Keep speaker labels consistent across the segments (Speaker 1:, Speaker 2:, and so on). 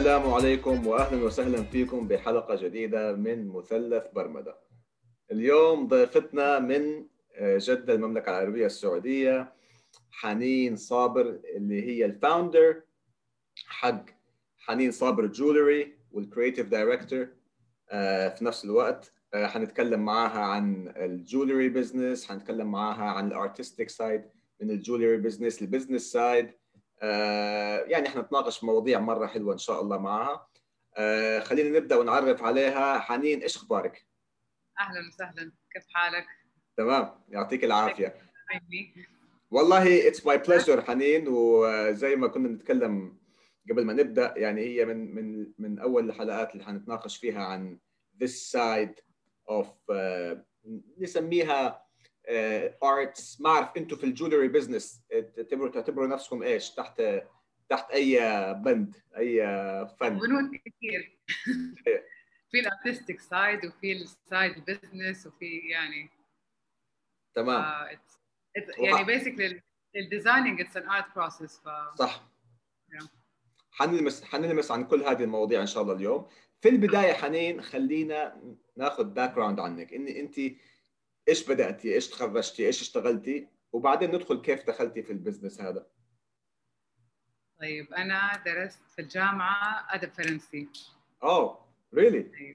Speaker 1: السلام عليكم واهلا وسهلا فيكم بحلقة جديدة من مثلث برمدة. اليوم ضيفتنا من آه، جدة المملكة العربية السعودية حنين صابر اللي هي ال founder حق حنين صابر jewelry وال creative director في نفس الوقت آه، حنتكلم معاها عن ال jewelry business حنتكلم معاها عن ال artistic side من ال jewelry business ال business side يعني حنتناقش مواضيع مرة حلوة إن شاء الله معاها. آه، خلينا نبدأ ونعرف عليها. حنين إيش أخبارك؟
Speaker 2: أهلا وسهلا. كيف حالك؟
Speaker 1: تمام. يعطيك العافية. والله it's my pleasure حنين. وزي ما كنا نتكلم قبل ما نبدأ يعني هي من من من أول الحلقات اللي حنتناقش فيها عن this side of uh, نسميها arts uh, ما أعرف أنتم في ال jewelry business تعتبروا تعتبروا نفسكم إيش؟ تحت تحت أي بند أي فن
Speaker 2: بنود كثير في ال artistic side وفي ال side business وفي يعني
Speaker 1: تمام.
Speaker 2: uh, it's, it's يعني basically ال designing it's an art process ف
Speaker 1: صح.
Speaker 2: Yeah.
Speaker 1: حنلمس حنلمس عن كل هذه المواضيع إن شاء الله اليوم. في البداية حنين خلينا ناخذ background عنك. ان انت إيش بدأتي؟ إيش تخرجتي؟ إيش اشتغلتي؟ وبعدين ندخل كيف دخلتي في البزنس هذا.
Speaker 2: طيب أنا درست في الجامعة أدب فرنسي.
Speaker 1: أوه really
Speaker 2: أيوة.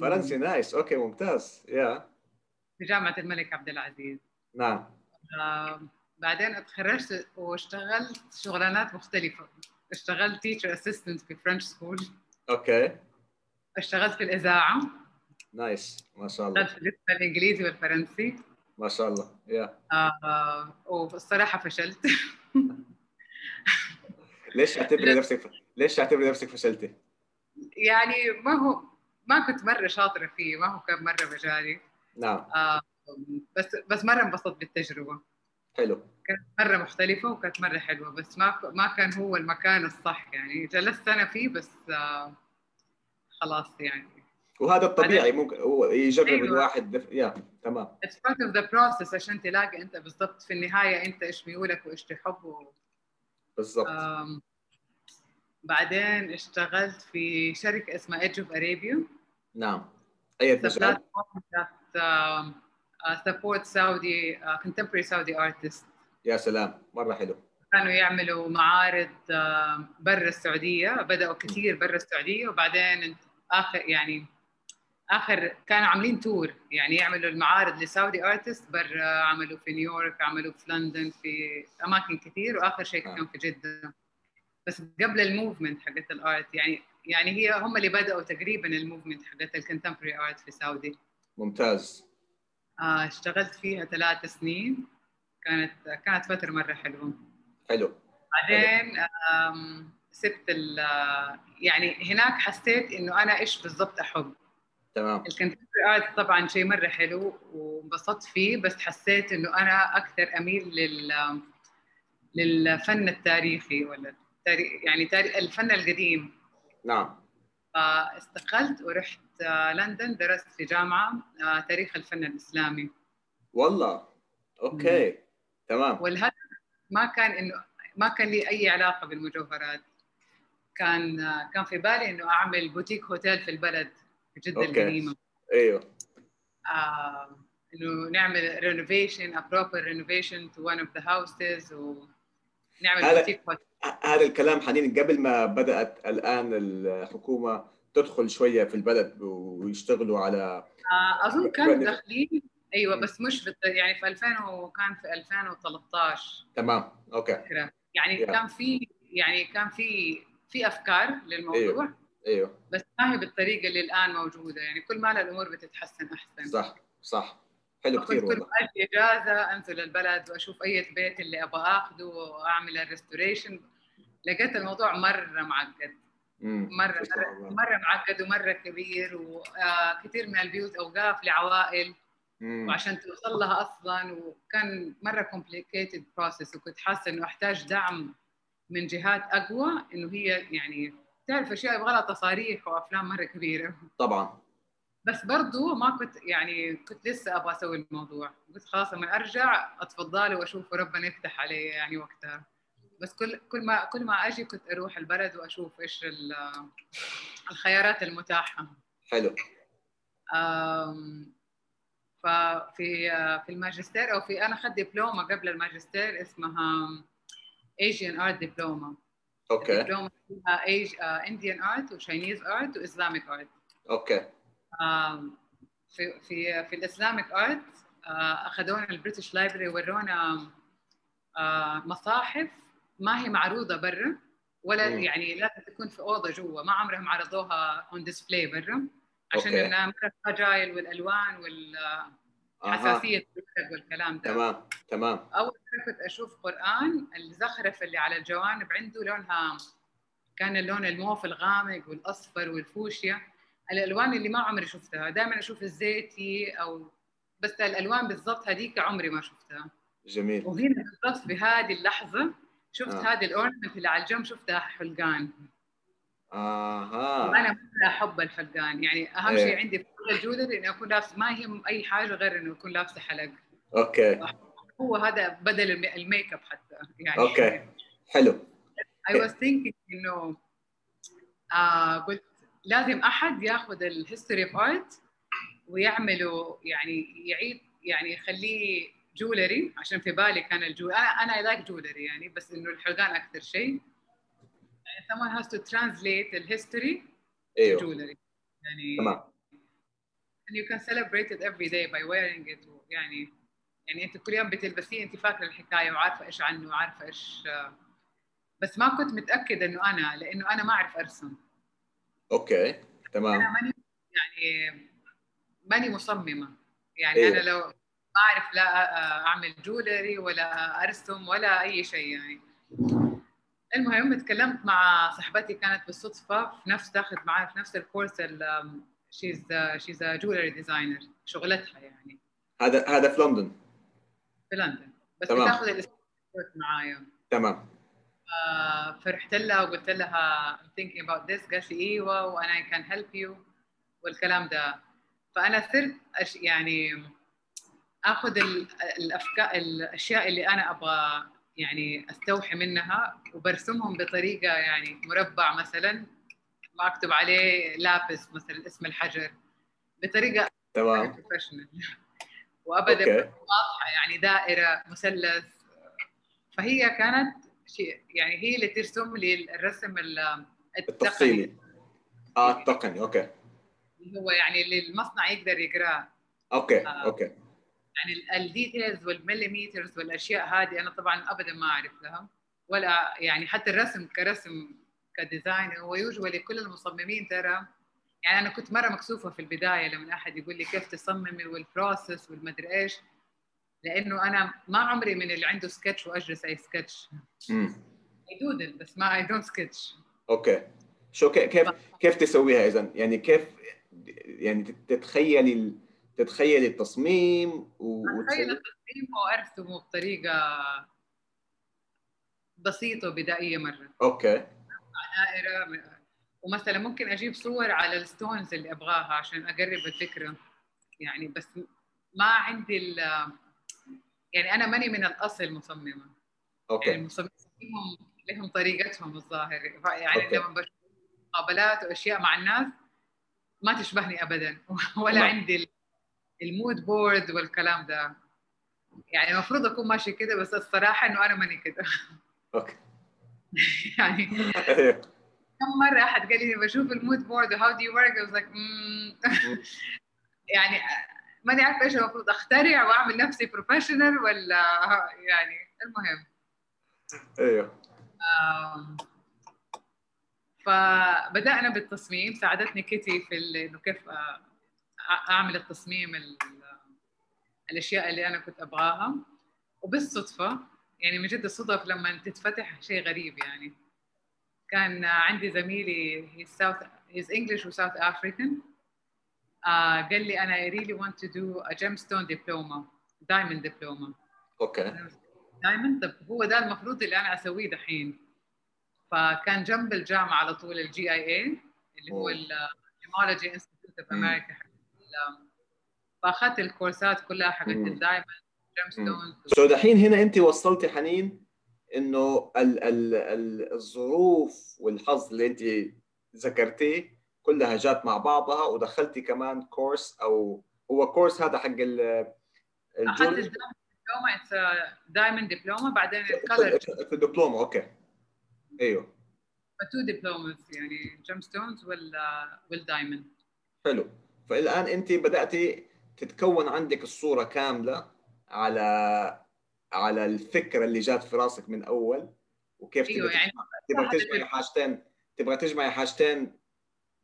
Speaker 1: فرنسي nice أوكي ممتاز. يا
Speaker 2: في جامعة الملك عبد العزيز.
Speaker 1: نعم.
Speaker 2: آه، بعدين تخرجت واشتغلت شغلانات مختلفة. اشتغلت teacher assistant في French school
Speaker 1: أوكي.
Speaker 2: اشتغلت في الإذاعة.
Speaker 1: نايس ما شاء الله.
Speaker 2: الاسم الانجليزي والفرنسي
Speaker 1: ما شاء الله. يا
Speaker 2: آه والصراحه فشلت.
Speaker 1: ليش تعتبري نفسك ليش تعتبري نفسك فشلتي؟
Speaker 2: يعني ما هو ما كنت مرة شاطرة فيه ما هو كان مرة مجالي.
Speaker 1: نعم.
Speaker 2: آه بس بس مرة انبسطت بالتجربة.
Speaker 1: حلو.
Speaker 2: كانت مرة مختلفة وكانت مرة حلوة بس ما ما كان هو المكان الصح يعني. جلست سنه فيه بس آه خلاص يعني.
Speaker 1: وهذا الطبيعي ممكن هو يجرب
Speaker 2: أيوة.
Speaker 1: الواحد دف... يا تمام.
Speaker 2: It's part of the process عشان تلاقي أنت بالضبط في النهاية أنت إيش ميولك وإيش تحب و...
Speaker 1: بالضبط.
Speaker 2: آم، بعدين اشتغلت في شركة اسمها Edge of Arabia
Speaker 1: نعم. أي مجال
Speaker 2: Saudi uh, contemporary Saudi artists.
Speaker 1: يا سلام. مرة حلو.
Speaker 2: كانوا يعملوا معارض uh, برا السعودية بدأوا كثير برا السعودية وبعدين آخر يعني آخر كانوا عاملين tour يعني يعملوا المعارض ل Saudi artists برا عملوا في نيويورك عملوا في لندن في أماكن كثير وآخر شيء
Speaker 1: آه.
Speaker 2: كان في جدة. بس قبل ال movement حقت ال art يعني يعني هي هم اللي بدأوا تقريبا ال movement حقت ال contemporary art في سعودي.
Speaker 1: ممتاز.
Speaker 2: آه، اشتغلت فيها ثلاث سنين. كانت كانت فترة مرة حلوة.
Speaker 1: حلو.
Speaker 2: بعدين سبت ال يعني هناك حسيت إنه أنا إيش بالضبط أحب.
Speaker 1: تمام.
Speaker 2: ال contemporary art طبعا شيء مرة حلو وانبسطت فيه بس حسيت إنه أنا أكثر أميل لل للفن التاريخي ولا التاريخ يعني تاريخ الفن القديم.
Speaker 1: نعم.
Speaker 2: فاستقلت ورحت آه، لندن درست في جامعة آه، تاريخ الفن الإسلامي.
Speaker 1: والله. okay. تمام.
Speaker 2: والهدف ما كان إنه ما كان لي أي علاقة بالمجوهرات. كان كان في بالي إنه أعمل boutique hotel في البلد. جده
Speaker 1: okay.
Speaker 2: القديمه
Speaker 1: أيوه.
Speaker 2: آه إنه نعمل renovation proper renovation to one of the houses ونعمل
Speaker 1: هذا- هذا الكلام حنين قبل ما بدأت الآن الحكومة تدخل شوية في البلد ويشتغلوا على
Speaker 2: آه أظن كانوا داخلين. أيوه بس مش بالت... يعني في 2000 وكان في 2013
Speaker 1: تمام
Speaker 2: okay. يعني
Speaker 1: Yeah.
Speaker 2: كان في يعني كان في في أفكار للموضوع.
Speaker 1: أيوه. أيوه.
Speaker 2: بس ما هي بالطريقة اللي الآن موجودة. يعني كل ما الأمور بتتحسن أحسن.
Speaker 1: صح صح. حلو كثير
Speaker 2: كل
Speaker 1: والله.
Speaker 2: ما أجي إجازة أنزل البلد وأشوف أي بيت اللي أبغى اخذه وأعمل ال restoration. لقيت الموضوع مرة معقد. مرة
Speaker 1: ما مرة.
Speaker 2: مرة معقد ومرة كبير وكثير من البيوت أوقاف لعوائل.
Speaker 1: مم.
Speaker 2: وعشان توصل لها أصلا. وكان مرة complicated process. وكنت حاسة إنه أحتاج دعم من جهات أقوى. إنه هي يعني تعرف أشياء يبغى لها تصاريح وأفلام مرة كبيرة.
Speaker 1: طبعا.
Speaker 2: بس برضو ما كنت يعني كنت لسه أبغى أسوي الموضوع. قلت خلاص لما أرجع اتفضلي وأشوف ربنا يفتح علي يعني وقتها. بس كل كل ما كل ما أجي كنت أروح البلد وأشوف إيش ال- الخيارات المتاحة.
Speaker 1: حلو.
Speaker 2: ففي في الماجستير أو في أنا أخذت دبلومة قبل الماجستير اسمها Asian Art Diploma.
Speaker 1: okay
Speaker 2: دبلومه فيها آه، Indian Art و Chinese Art و Islamic
Speaker 1: Art
Speaker 2: okay في في في ال Islamic art أخذونا ال British Library ورونا آه، مصاحف ما هي معروضة برا ولا
Speaker 1: مم.
Speaker 2: يعني لازم تكون في أوضة جوا ما عمرهم عرضوها on display برا عشان okay. إنها مرة والحساسيه الورق والكلام ده.
Speaker 1: تمام تمام.
Speaker 2: أول مره كنت أشوف قرآن الزخرف اللي على الجوانب عنده لونها كان اللون الموف الغامق والأصفر والفوشيا. الألوان اللي ما عمري شفتها. دائما أشوف الزيتي أو بس الألوان بالضبط هذيك عمري ما شفتها.
Speaker 1: جميل.
Speaker 2: وهنا بالضبط في هذه اللحظة شفت
Speaker 1: آه.
Speaker 2: آه. هذه ال ornament اللي على الجنب شفتها حلقان.
Speaker 1: آها.
Speaker 2: وأنا مره احب الحلقان يعني أهم
Speaker 1: إيه.
Speaker 2: شيء عندي في كل ال jewelry إني أكون لابسة ما يهم أي حاجة غير إنه أكون لابسة حلق.
Speaker 1: okay.
Speaker 2: هو هذا بدل ال m- ال make up حتى. يعني
Speaker 1: okay. حلو.
Speaker 2: I was thinking إنه آه قلت لازم أحد ياخذ ال history of art ويعمله يعني يعيد يعني يخليه jewelry عشان في بالي كان ال jewel أنا أنا I like jewelry يعني بس إنه الحلقان أكثر شيء. Someone has to translate ال
Speaker 1: history أيوه.
Speaker 2: jewelry. يعني
Speaker 1: تمام.
Speaker 2: And you can celebrate it every day by wearing it. يعني يعني أنت كل يوم بتلبسيه أنت فاكرة الحكاية وعارفة إيش عنه وعارفة إيش بس ما كنت متأكدة إنه أنا لإنه أنا ما أعرف أرسم.
Speaker 1: okay
Speaker 2: أنا
Speaker 1: تمام
Speaker 2: ماني يعني ماني مصممة. يعني
Speaker 1: أيوه.
Speaker 2: أنا لو ما أعرف لا أعمل jewelry ولا أرسم ولا أي شيء يعني. المهم تكلمت مع صاحبتي كانت بالصدفة في نفس تاخذ معي في نفس الكورس she's she's jewelry designer شغلتها يعني.
Speaker 1: هذا هذا في لندن؟
Speaker 2: في لندن. بس
Speaker 1: تمام.
Speaker 2: بتاخذ الكورس معايا.
Speaker 1: تمام.
Speaker 2: آه، فرحت لها وقلت لها I'm thinking about this. قالت لي إيوه وأنا I can help you. والكلام ده. فأنا صرت يعني آخذ ال- الافكار الأشياء اللي أنا أبغى يعني أستوحي منها وبرسمهم بطريقة يعني مربع مثلا ما أكتب عليه لابس مثلا اسم الحجر بطريقة
Speaker 1: تمام.
Speaker 2: professional وابدا واضحة يعني دائرة مثلث. فهي كانت شيء يعني هي اللي ترسم لي الرسم ال- التقني.
Speaker 1: آه التقني. okay.
Speaker 2: اللي هو يعني اللي المصنع يقدر يقراه.
Speaker 1: okay
Speaker 2: آه.
Speaker 1: okay.
Speaker 2: يعني ال details والمليمترز والأشياء هذه أنا طبعا ابدا ما اعرف لها ولا يعني حتى الرسم كرسم ك design هو usually كل المصممين ترى. يعني أنا كنت مرة مكسوفة في البداية لما أحد يقول لي كيف تصممي وال process والمدري إيش لأنه أنا ما عمري من اللي عنده سكتش وأجلس أي سكتش اي دودل بس ما I don't sketch
Speaker 1: Okay. So كي- كيف كيف تسويها اذا يعني كيف يعني تتخيلي تتخيلي التصميم و... أتخيل
Speaker 2: التصميم وأرسمه بطريقة بسيطة وبدائية مرة.
Speaker 1: okay.
Speaker 2: دائرة. ومثلا ممكن أجيب صور على ال stones اللي أبغاها عشان أقرب الفكرة. يعني بس ما عندي ال يعني أنا ماني من الأصل مصممة. يعني
Speaker 1: okay
Speaker 2: المصممين لهم طريقتهم الظاهر يعني
Speaker 1: okay.
Speaker 2: لما بشوف مقابلات وأشياء مع الناس ما تشبهني ابدا. ولا
Speaker 1: تمام.
Speaker 2: عندي ال- ال mood board والكلام ده. يعني المفروض أكون ماشي كده بس الصراحة إنه أنا ماني كده.
Speaker 1: okay.
Speaker 2: يعني
Speaker 1: أيوه.
Speaker 2: كم مرة أحد قال لي بشوف ال mood board how do you work "مم." يعني ماني عارفة إيش المفروض أخترع وأعمل نفسي professional ولا يعني المهم.
Speaker 1: أيوه.
Speaker 2: آم، فبدأنا بالتصميم ساعدتني كيتي في إنه كيف آه، اعمل التصميم ال- الأشياء اللي أنا كنت ابغاها وبالصدفه يعني من جد الصدف لما تتفتح شيء غريب يعني كان عندي زميلي he's South he's English و South African آه قال لي أنا I really want to do a gemstone diploma diamond diploma
Speaker 1: أوكي
Speaker 2: دايموند طب هو ده المفروض اللي أنا اسويه دحين فكان جنب الجامعة على طول ال GIA اللي هو. ال Gemological Institute
Speaker 1: of.
Speaker 2: America فأخذت الكورسات كلها حقت. ال diamond
Speaker 1: so دحين هنا أنت وصلتي حنين إنه ال ال ال الظروف والحظ اللي أنت ذكرتيه كلها جات مع بعضها ودخلتي كمان course أو هو course هذا حق ال
Speaker 2: أخذت دبلومه diamond دبلومه بعدين ال colored
Speaker 1: في الدبلومه okay. أيوه.
Speaker 2: two diplomas يعني gemstones وال وال diamond
Speaker 1: حلو. فالآن أنت بدأتي تتكون عندك الصورة كاملة على على الفكرة اللي جات في راسك من أول وكيف
Speaker 2: أيوه يعني
Speaker 1: تبغى تجمعي حاجتين تبغى تجمعي حاجتين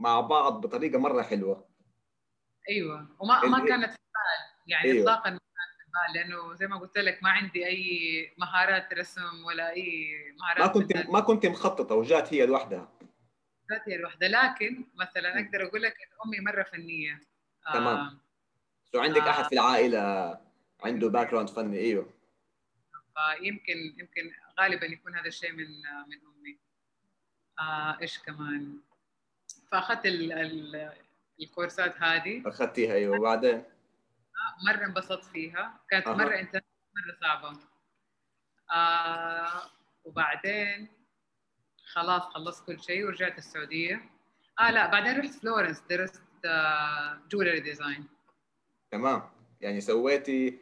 Speaker 1: مع بعض بطريقة مرة حلوة.
Speaker 2: أيوه وما ما كانت في البال يعني أيوة. اطلاقا ما كانت في البال لأنه زي ما قلت لك ما عندي أي مهارات رسم ولا أي مهارات
Speaker 1: ما كنت ما كنت مخططة وجات هي لوحدها.
Speaker 2: جات هي لوحدها لكن مثلا أقدر أقول لك إن أمي مرة فنية.
Speaker 1: تمام. آه. so عندك آه. احد في العائلة عنده background فني؟ إيوه.
Speaker 2: فيمكن يمكن غالبا يكون هذا الشيء من من أمي. آه إيش كمان؟ فأخذت ال ال الكورسات هذه.
Speaker 1: أخذتيها إيوه. وبعدين؟
Speaker 2: مرة انبسطت فيها. كانت أه. مرة انت مرة صعبة. آه وبعدين خلاص خلصت كل شيء ورجعت السعودية. آه لا بعدين رحت فلورنس درست آه jewelry design
Speaker 1: تمام. يعني سويتي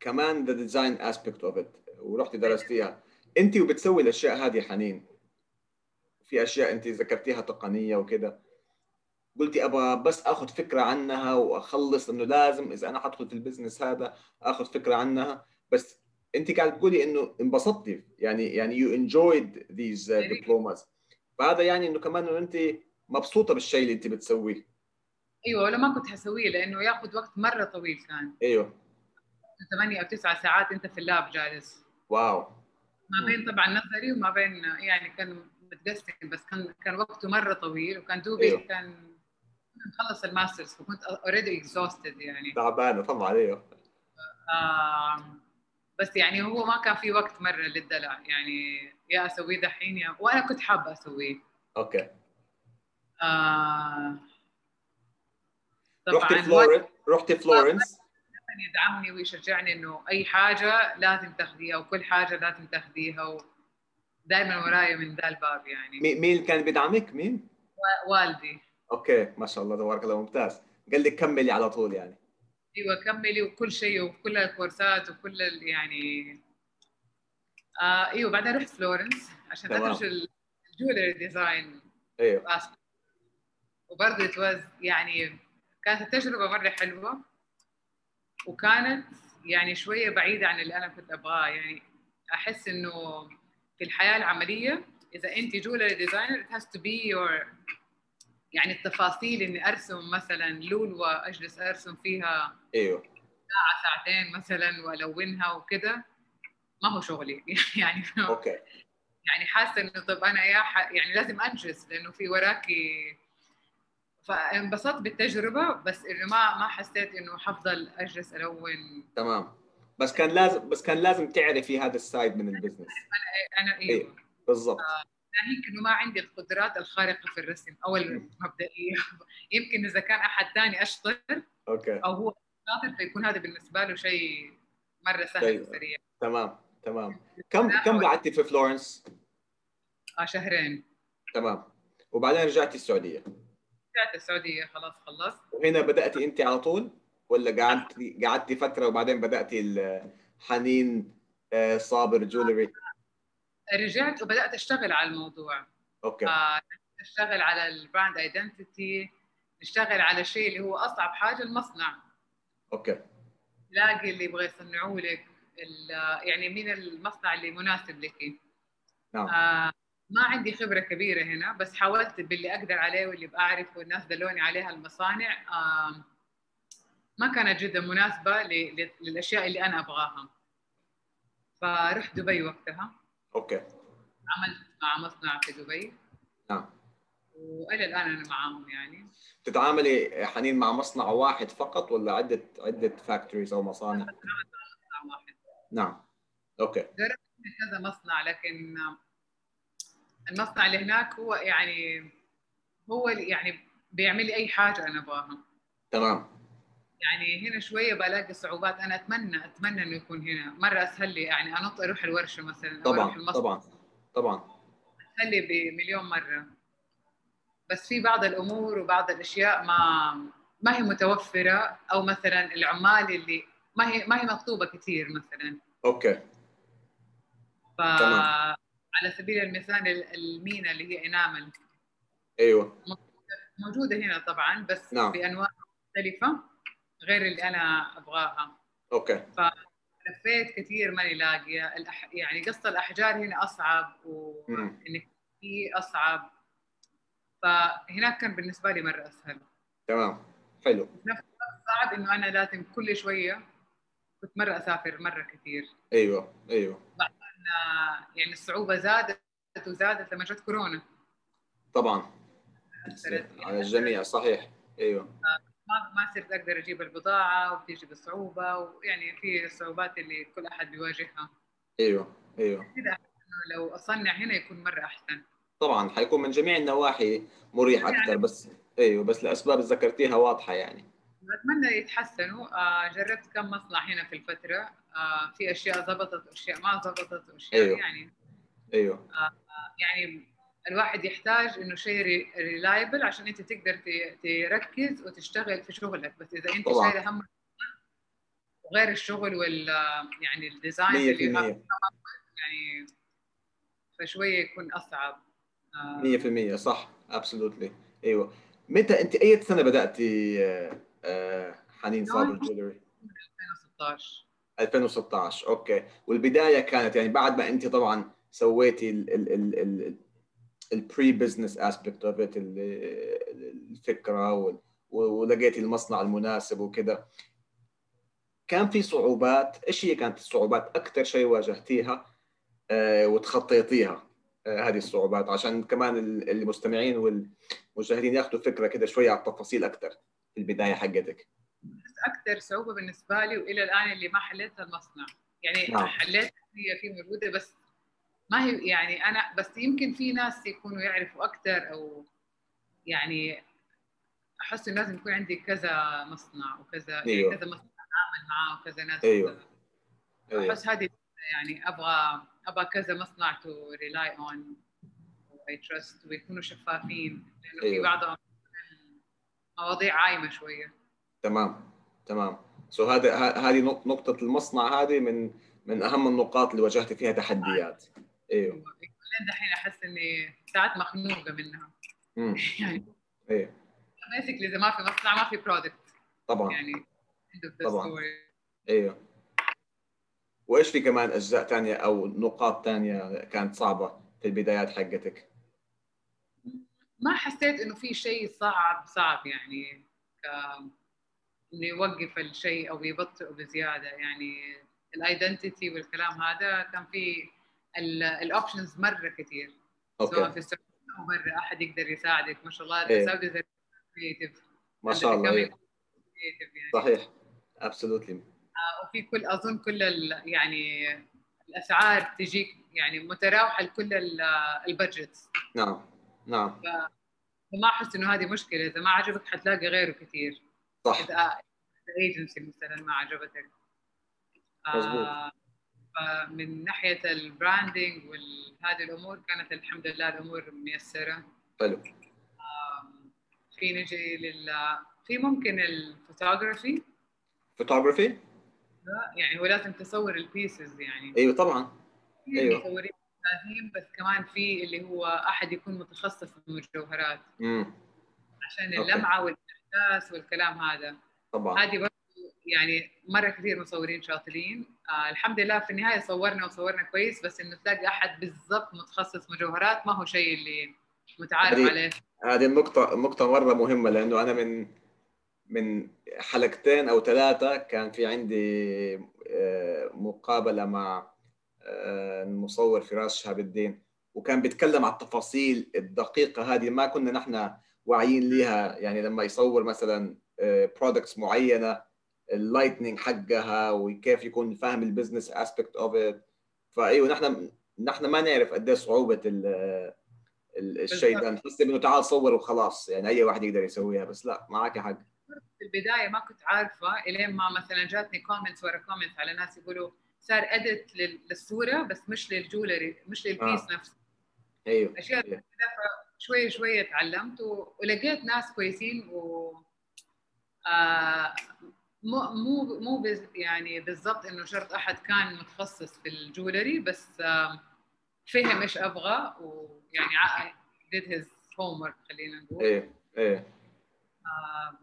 Speaker 1: كمان the design aspect of it ورحتي درستيها. انت وبتسوي الأشياء هذه حنين. في أشياء انت ذكرتيها تقنية وكذا قلتي أبغى بس آخذ فكرة عنها وأخلص إنه لازم إذا أنا حدخل في ال business هذا آخذ فكرة عنها. بس انت قاعد تقولي إنه انبسطتي يعني يعني you enjoyed these diplomas فهذا يعني إنه كمان إنه أنت مبسوطة بالشيء اللي أنت بتسويه.
Speaker 2: أيوه ولا ما كنت حسويه لأنه ياخذ وقت مرة طويل كان.
Speaker 1: أيوه.
Speaker 2: ثمانية أو تسعة ساعات أنت في ال lab جالس.
Speaker 1: wow.
Speaker 2: ما بين طبعا نظري وما بين يعني كان متقسم بس كان كان وقته مرة طويل وكان دوبي أيوه. كان مخلص ال master's فكنت already exhausted يعني.
Speaker 1: تعبانة طبعا أيوه
Speaker 2: آه بس يعني هو ما كان في وقت مرة للدلع. يعني يا أسويه دحين يا وأنا كنت حابة أسويه.
Speaker 1: okay.
Speaker 2: آه
Speaker 1: طبعا رحتي فلورنس رحتي فلورنس؟
Speaker 2: يدعمني ويشجعني إنه أي حاجة لازم تاخذيها وكل حاجة لازم تاخذيها دائما ورايا من ذا الباب يعني.
Speaker 1: مين كان بيدعمك؟ مين؟
Speaker 2: والدي.
Speaker 1: okay ما شاء الله تبارك الله ممتاز. قال لك كملي على طول يعني.
Speaker 2: أيوه كملي وكل شيء وكل الكورسات وكل يعني. آه إيوه بعدين رحت فلورنس عشان أدرس ال jewelry
Speaker 1: design. إيوه.
Speaker 2: وبرضه يعني كانت التجربة مرة حلوة. وكانت يعني شوية بعيدة عن اللي أنا كنت أبغاه. يعني أحس إنه في الحياة العملية إذا انت jewelry designer it has to be your يعني التفاصيل إني أرسم مثلا لولوة اجلس أرسم فيها
Speaker 1: أيوه.
Speaker 2: ساعة ساعتين مثلا وألونها وكذا ما هو شغلي. يعني
Speaker 1: okay.
Speaker 2: يعني حاسة إنه طب أنا يا ح... يعني لازم أنجز لأنه في وراكي. فانبسطت بالتجربة بس إنه ما ما حسيت إنه حفضل أجلس ألون.
Speaker 1: تمام. بس كان لازم بس كان لازم تعرفي هذا ال side من ال
Speaker 2: business أنا أنا أيوه.
Speaker 1: إيه. بالضبط.
Speaker 2: آه. ناهيك إنه ما عندي القدرات الخارقة في الرسم أو المبدئية. يمكن إذا كان أحد ثاني أشطر
Speaker 1: okay.
Speaker 2: أو هو شاطر فيكون هذا بالنسبة له شيء مرة سهل طيب. وسريع.
Speaker 1: تمام تمام. كم كم قعدتي في فلورنس؟
Speaker 2: آه شهرين.
Speaker 1: تمام. وبعدين رجعتي السعودية؟
Speaker 2: رجعت السعودية خلاص خلصت.
Speaker 1: وهنا بدأتي أنت على طول ولا قعدتي قعدتي فترة وبعدين بدأتي الحنين آه، صابر jewelry
Speaker 2: رجعت وبدأت أشتغل على الموضوع.
Speaker 1: okay.
Speaker 2: آه أشتغل على ال brand identity نشتغل على الشيء اللي هو أصعب حاجة المصنع.
Speaker 1: okay.
Speaker 2: تلاقي اللي يبغى يصنعوا لك يعني مين المصنع اللي مناسب لك.
Speaker 1: نعم.
Speaker 2: آه ما عندي خبرة كبيرة هنا بس حاولت باللي أقدر عليه واللي بعرفه والناس دلوني عليها المصانع. آه ما كانت جدا مناسبة للأشياء اللي أنا أبغاها. فرحت دبي وقتها.
Speaker 1: okay.
Speaker 2: عملت مع مصنع في دبي.
Speaker 1: نعم.
Speaker 2: وإلى الآن أنا معاهم يعني.
Speaker 1: تتعاملي حنين مع مصنع واحد فقط ولا عده عدة factories أو مصانع؟
Speaker 2: مصنع واحد.
Speaker 1: نعم. okay.
Speaker 2: جربت كذا مصنع لكن المصنع اللي هناك هو يعني هو يعني بيعمل لي أي حاجة أنا أبغاها.
Speaker 1: تمام.
Speaker 2: يعني هنا شوية بلاقي صعوبات. أنا أتمنى أتمنى إنه يكون هنا. مرة أسهل لي يعني أنط أروح الورشة مثلا أو أروح
Speaker 1: طبعا
Speaker 2: المصنع.
Speaker 1: طبعا طبعا.
Speaker 2: أسهل لي بمليون مرة. بس في بعض الأمور وبعض الأشياء ما ما هي متوفرة. أو مثلا العمال اللي ما هي ما هي مطلوبة كثير مثلا.
Speaker 1: أوكي.
Speaker 2: ف
Speaker 1: تمام.
Speaker 2: على سبيل المثال ال- المينا اللي هي enamel
Speaker 1: أيوه.
Speaker 2: موجودة هنا طبعا بس
Speaker 1: نعم.
Speaker 2: بأنواع مختلفة. غير اللي أنا أبغاها.
Speaker 1: okay.
Speaker 2: لفيت كثير ماني لاقية. الأح... يعني قص الأحجار هنا
Speaker 1: أصعب.
Speaker 2: وإنك في أصعب. فهناك كان بالنسبة لي مرة أسهل.
Speaker 1: تمام. حلو.
Speaker 2: صعب إنه أنا لازم كل شوية كنت مرة أسافر مرة كثير.
Speaker 1: أيوه أيوه.
Speaker 2: آه، يعني الصعوبة زادت وزادت لما جت كورونا.
Speaker 1: طبعا. على الجميع صحيح. أيوه.
Speaker 2: ما ما صرت أقدر أجيب البضاعة وبتيجي بصعوبة ويعني في الصعوبات اللي كل أحد بيواجهها.
Speaker 1: أيوه أيوه.
Speaker 2: كذا لو أصنع هنا يكون مرة أحسن.
Speaker 1: طبعا حيكون من جميع النواحي مريح
Speaker 2: يعني-
Speaker 1: أكثر بس أيوه بس الأسباب اللي ذكرتيها واضحة يعني.
Speaker 2: أتمنى يتحسنوا. آه، جربت كم مصنع هنا في الفترة. آه، في أشياء ضبطت وأشياء ما ضبطت وأشياء
Speaker 1: أيوه.
Speaker 2: يعني.
Speaker 1: أيوه.
Speaker 2: يعني الواحد يحتاج إنه شيء reliable عشان أنت تقدر تركز وتشتغل في شغلك. بس إذا أنت
Speaker 1: طبعاً.
Speaker 2: شايل هم وغير الشغل وال يعني ال design
Speaker 1: 100%
Speaker 2: اللي يعني فشوية يكون أصعب. آه،
Speaker 1: 100% صح. absolutely أيوه. متى أنت أي سنة بدأتي آه، آه، حنين صابر Jewelry
Speaker 2: 2016
Speaker 1: 2016 okay. والبداية كانت يعني بعد ما أنت طبعا سويتي ال ال ال ال pre business aspect of it الفكرة ولقيتي المصنع المناسب وكذا كان في صعوبات. إيش هي كانت الصعوبات؟ أكثر شيء واجهتيها آه، وتخطيتيها آه، هذه الصعوبات. عشان كمان ال- المستمعين والمشاهدين ياخذوا فكرة كده شوية على التفاصيل أكثر في البداية حقتك.
Speaker 2: أكثر صعوبة بالنسبة لي وإلى الآن اللي ما حليتها المصنع. يعني
Speaker 1: نعم.
Speaker 2: حليت هي في موجودة بس ما هي يعني أنا بس يمكن في ناس يكونوا يعرفوا أكثر أو يعني أحس انه لازم يكون عندي كذا مصنع وكذا
Speaker 1: أيوه.
Speaker 2: يعني كذا مصنع اتعامل معاه وكذا ناس
Speaker 1: أيوه. أيوه
Speaker 2: أحس هذه يعني أبغى أبغى كذا مصنع to rely on I trust ويكونوا شفافين لأنه في
Speaker 1: أيوه.
Speaker 2: بعضهم مواضيع عايمة شوية
Speaker 1: تمام تمام so هذا هذه نق- نقطة المصنع هذه من من أهم النقاط اللي واجهت فيها تحديات أيوه
Speaker 2: لين دحين أحس إني ساعات مخنوقة منها.
Speaker 1: امم
Speaker 2: يعني
Speaker 1: أيوه
Speaker 2: basically إذا ما في مصنع ما في product
Speaker 1: طبعا.
Speaker 2: يعني
Speaker 1: طبعاً.
Speaker 2: story.
Speaker 1: أيوه وإيش في كمان أجزاء ثانية أو نقاط ثانية كانت صعبة في البدايات حقتك؟
Speaker 2: ما حسيت إنه في شيء صعب صعب يعني ك... إنه يوقف الشيء أو يبطئه بزيادة. يعني ال identity والكلام هذا كان في ال options مرة كثير سواء في السعودية أو برا أحد يقدر يساعدك. ما شاء الله
Speaker 1: إيه.
Speaker 2: السعودي زي creative
Speaker 1: ما شاء الله أيوة.
Speaker 2: يعني؟
Speaker 1: صحيح. absolutely
Speaker 2: وفي كل أظن كل يعني الأسعار تجيك يعني متراوحة لكل ال- ال budgets
Speaker 1: نعم نعم.
Speaker 2: فما أحس إنه هذه مشكلة. إذا ما عجبك حتلاقي غيره كثير
Speaker 1: صح.
Speaker 2: إذا ايجنسي مثلا ما عجبتك.
Speaker 1: مظبوط.
Speaker 2: آه، فمن ناحية ال branding وهذه الأمور كانت الحمد لله الأمور ميسرة.
Speaker 1: حلو.
Speaker 2: في نجي لل في ممكن ال
Speaker 1: photography photography
Speaker 2: يعني هو لازم تصور ال pieces يعني.
Speaker 1: أيوه طبعا.
Speaker 2: في
Speaker 1: أيوه.
Speaker 2: مصورين بس كمان في اللي هو أحد يكون متخصص في المجوهرات.
Speaker 1: امم
Speaker 2: عشان. اللمعة والإحساس والكلام هذا.
Speaker 1: طبعا.
Speaker 2: هذه برضه يعني مرة كثير مصورين شاطرين. آه الحمد لله في النهاية صورنا وصورنا كويس بس إنه تلاقي أحد بالضبط متخصص مجوهرات ما هو شيء اللي متعارف
Speaker 1: هذه-
Speaker 2: عليه.
Speaker 1: هذه النقطة نقطة مرة مهمة لأنه أنا من من حلقتين أو ثلاثة كان في عندي آه، مقابلة مع آه، المصور فراس شهاب الدين وكان بيتكلم عن التفاصيل الدقيقة هذه ما كنا نحن واعيين لها يعني لما يصور مثلا products معينة ال lighting حقها وكيف يكون فاهم ال business aspect of it فايوه نحن نحن ما نعرف قد إيه ال- الشيء ده نحس إنه تعال صور وخلاص يعني أي واحد يقدر يسويها بس لا معك حق
Speaker 2: في البداية ما كنت عارفة إلين ما مثلا جاتني comments ورا comments على ناس يقولوا صار edit للصورة بس مش لل jewelry مش لل piece
Speaker 1: آه.
Speaker 2: نفسه
Speaker 1: أيوه
Speaker 2: أشياء
Speaker 1: أيوه.
Speaker 2: شوي شوي تعلمت. ولقيت ناس كويسين و آه مو مو مو. يعني بالضبط إنه شرط أحد كان متخصص في ال jewelry بس آه فهم إيش أبغى ويعني ع- did his homework خلينا نقول.
Speaker 1: إيه إيه.
Speaker 2: آه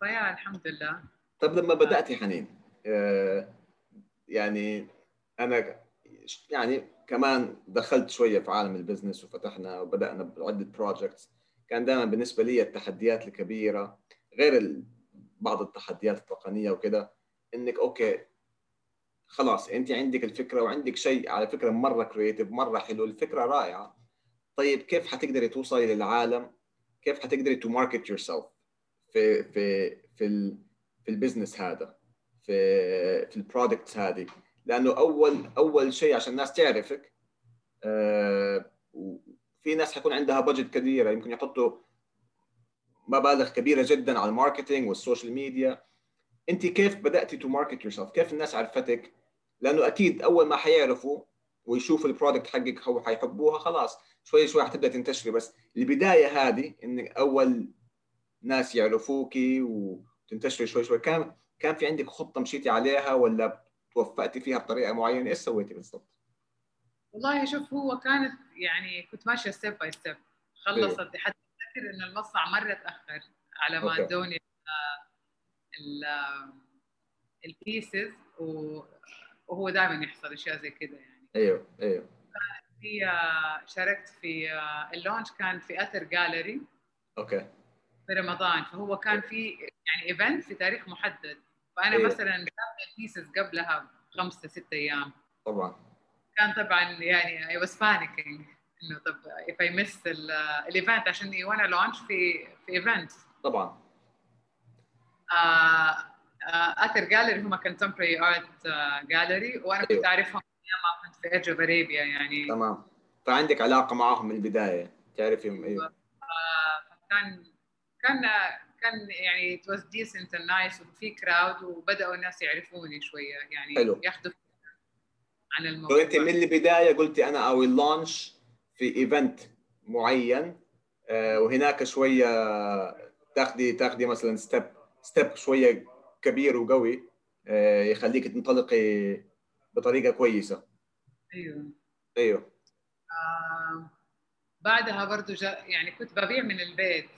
Speaker 2: ف yeah الحمد لله
Speaker 1: طب لما بدأتي حنين آه، يعني أنا يعني كمان دخلت شوية في عالم ال business وفتحنا وبدأنا بعدة projects كان دائما بالنسبة لي التحديات الكبيرة غير بعض التحديات التقنية وكده إنك okay خلاص أنت عندك الفكرة وعندك شيء على فكرة مرة creative مرة حلو الفكرة رائعة. طيب كيف حتقدري توصلي للعالم؟ كيف حتقدري to market yourself في في في ال في ال business هذا في في ال products هذه؟ لأنه أول أول شيء عشان الناس تعرفك آه، وفي ناس حيكون عندها budget كبيرة يمكن يحطوا مبالغ كبيرة جدا على ال marketing وال social media. أنت كيف بداتي to market yourself كيف الناس عرفتك؟ لأنه أكيد أول ما حيعرفوا ويشوفوا ال product حقك هو حيحبوها خلاص شوي شوي حتبدأ تنتشري بس البداية هذه انك أول ناس يعرفوكي وتنتشري شوي شوي كان كان في عندك خطة مشيتي عليها ولا توفقتي فيها بطريقة معينة؟ إيش سويتي بالضبط؟
Speaker 2: والله شوف هو كانت يعني كنت ماشية step by step خلصت حتى افتكر إن المصنع مرة تاخر على ما. ادوني ال ال pieces وهو دائما يحصل أشياء زي كذا يعني.
Speaker 1: أيوه أيوه.
Speaker 2: في آه، شاركت في آه، ال launch كان في اثر gallery
Speaker 1: okay.
Speaker 2: في رمضان. فهو كان في يعني event في تاريخ محدد. فأنا
Speaker 1: إيه.
Speaker 2: مثلا جابت ال pieces قبلها خمسة ستة أيام.
Speaker 1: طبعا.
Speaker 2: كان طبعا يعني I was panicking. إنه طب if I miss ال- ال event عشان you wanna launch في في event
Speaker 1: طبعا.
Speaker 2: اثر جاليري هم contemporary art gallery وأنا كنت
Speaker 1: أيوه.
Speaker 2: أعرفهم أيام ما كنت في Edge of Arabia يعني.
Speaker 1: تمام. فعندك علاقة معاهم من البداية تعرفي أيوه
Speaker 2: كان كان كان يعني it was decent and nice وفي crowd وبدأوا الناس يعرفوني شوية يعني
Speaker 1: حلو.
Speaker 2: ياخذوا عن الموضوع.
Speaker 1: فانت من البداية قلتي أنا أول launch في event معين آه، وهناك شوية تاخدي تاخدي مثلا step step شوية كبير وقوي آه، يخليك تنطلقي بطريقة كويسة
Speaker 2: أيوه
Speaker 1: أيوه
Speaker 2: آه، بعدها برضو جا يعني كنت ببيع من البيت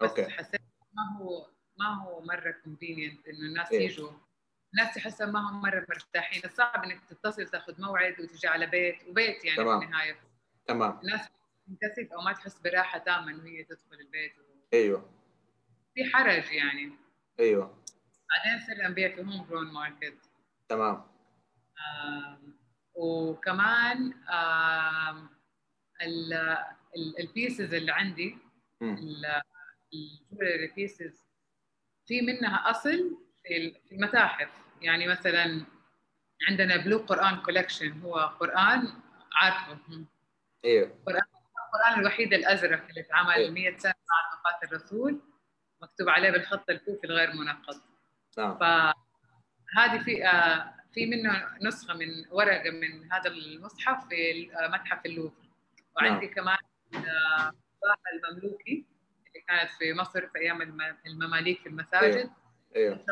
Speaker 2: بس
Speaker 1: okay.
Speaker 2: حسيت ما هو ما هو مرة convenient إنه الناس
Speaker 1: إيه.
Speaker 2: يجوا الناس تحسها ما هم مرة مرتاحين صعب إنك تتصل تاخذ موعد وتجي على بيت وبيت يعني
Speaker 1: تمام.
Speaker 2: في النهاية
Speaker 1: تمام.
Speaker 2: الناس تنكسف أو ما تحس براحة تامه انه هي تدخل البيت.
Speaker 1: أيوه.
Speaker 2: في حرج يعني.
Speaker 1: أيوه.
Speaker 2: بعدين صرنا نبيع في Homegrown Market
Speaker 1: تمام.
Speaker 2: آم، وكمان ال- ال pieces اللي عندي.
Speaker 1: ال
Speaker 2: jewelry pieces في منها أصل في ال- في المتاحف. يعني مثلا عندنا Blue Quran collection هو قرآن عارفه.
Speaker 1: أيوه
Speaker 2: القرآن الوحيد الأزرق اللي
Speaker 1: إيه.
Speaker 2: اتعمل 100 سنة بعد وفاة الرسول مكتوب عليه بالخط الكوفي الغير منقط
Speaker 1: نعم.
Speaker 2: فهذه في آه، في منه نسخة من ورقة من هذا المصحف في آه، متحف اللوفر. وعندي
Speaker 1: نعم.
Speaker 2: كمان آه، الصباح المملوكي اللي كانت في مصر في أيام الم- المماليك في المساجد.
Speaker 1: أيوه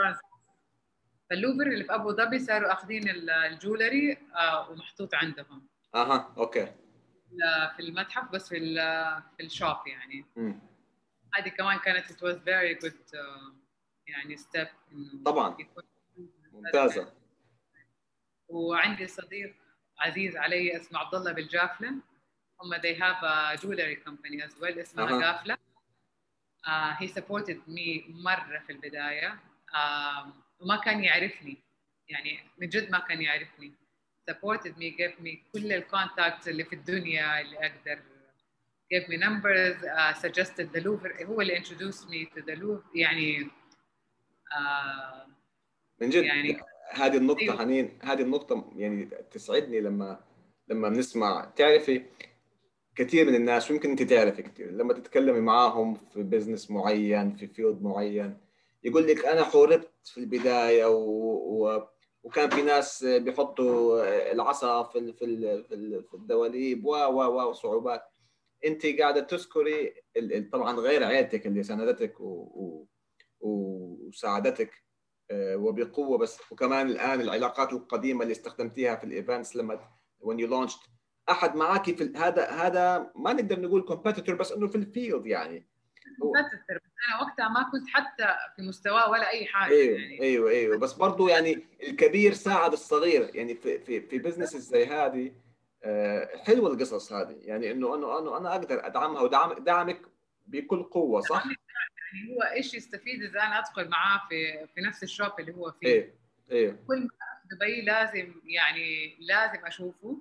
Speaker 2: فاللوفر اللي في أبو ظبي صاروا أخذين ال- ال jewelry ومحطوط عندهم.
Speaker 1: أها
Speaker 2: okay. في المتحف بس في في الشوب يعني. هذه كمان كانت it was very good uh, يعني إنه
Speaker 1: طبعاً. ممتازة.
Speaker 2: وعندي صديق عزيز علي اسمه عبد الله بالجافله هم they have a jewelry company as well اسمها
Speaker 1: أها.
Speaker 2: جافلة. uh, he supported me مرة في البداية. um, وما كان يعرفني. يعني من جد ما كان يعرفني. Supported me gave me كل ال contacts اللي في الدنيا اللي أقدر gave me numbers uh, suggested the Louvre هو اللي introduced me to the Louvre يعني uh,
Speaker 1: من جد
Speaker 2: يعني-
Speaker 1: هذه النقطة
Speaker 2: أيوه.
Speaker 1: حنين هذه النقطة يعني تسعدني لما لما بنسمع تعرفي كثير من الناس ويمكن أنت تعرف كثير لما تتكلمي معاهم في business معين في field معين يقول لك أنا حوربت في البداية و... و... وكان في ناس بيحطوا العصا في في في الدواليب و و وصعوبات انت قاعدة تذكري طبعا غير عيلتك اللي ساندتك. و... وساعدتك آه، وبقوة بس وكمان الآن العلاقات القديمة اللي استخدمتيها في ال events لما when you launched أحد معك في هذا هذا ما نقدر نقول competitor بس إنه في ال field يعني
Speaker 2: competitor بس أنا وقتها ما كنت حتى في مستواه ولا أي حاجة
Speaker 1: أيوه
Speaker 2: يعني.
Speaker 1: أيوه أيوه. بس برضه يعني الكبير ساعد الصغير. يعني في في في business زي هذه آه، حلوة القصص هذه. يعني إنه انه انه أنا أقدر أدعمها ودعم دعمك بكل قوة صح؟
Speaker 2: يعني هو إيش يستفيد إذا أنا أدخل معاه في في نفس ال shop اللي هو فيه.
Speaker 1: إيه إيه
Speaker 2: كل ما دبي لازم يعني لازم أشوفه.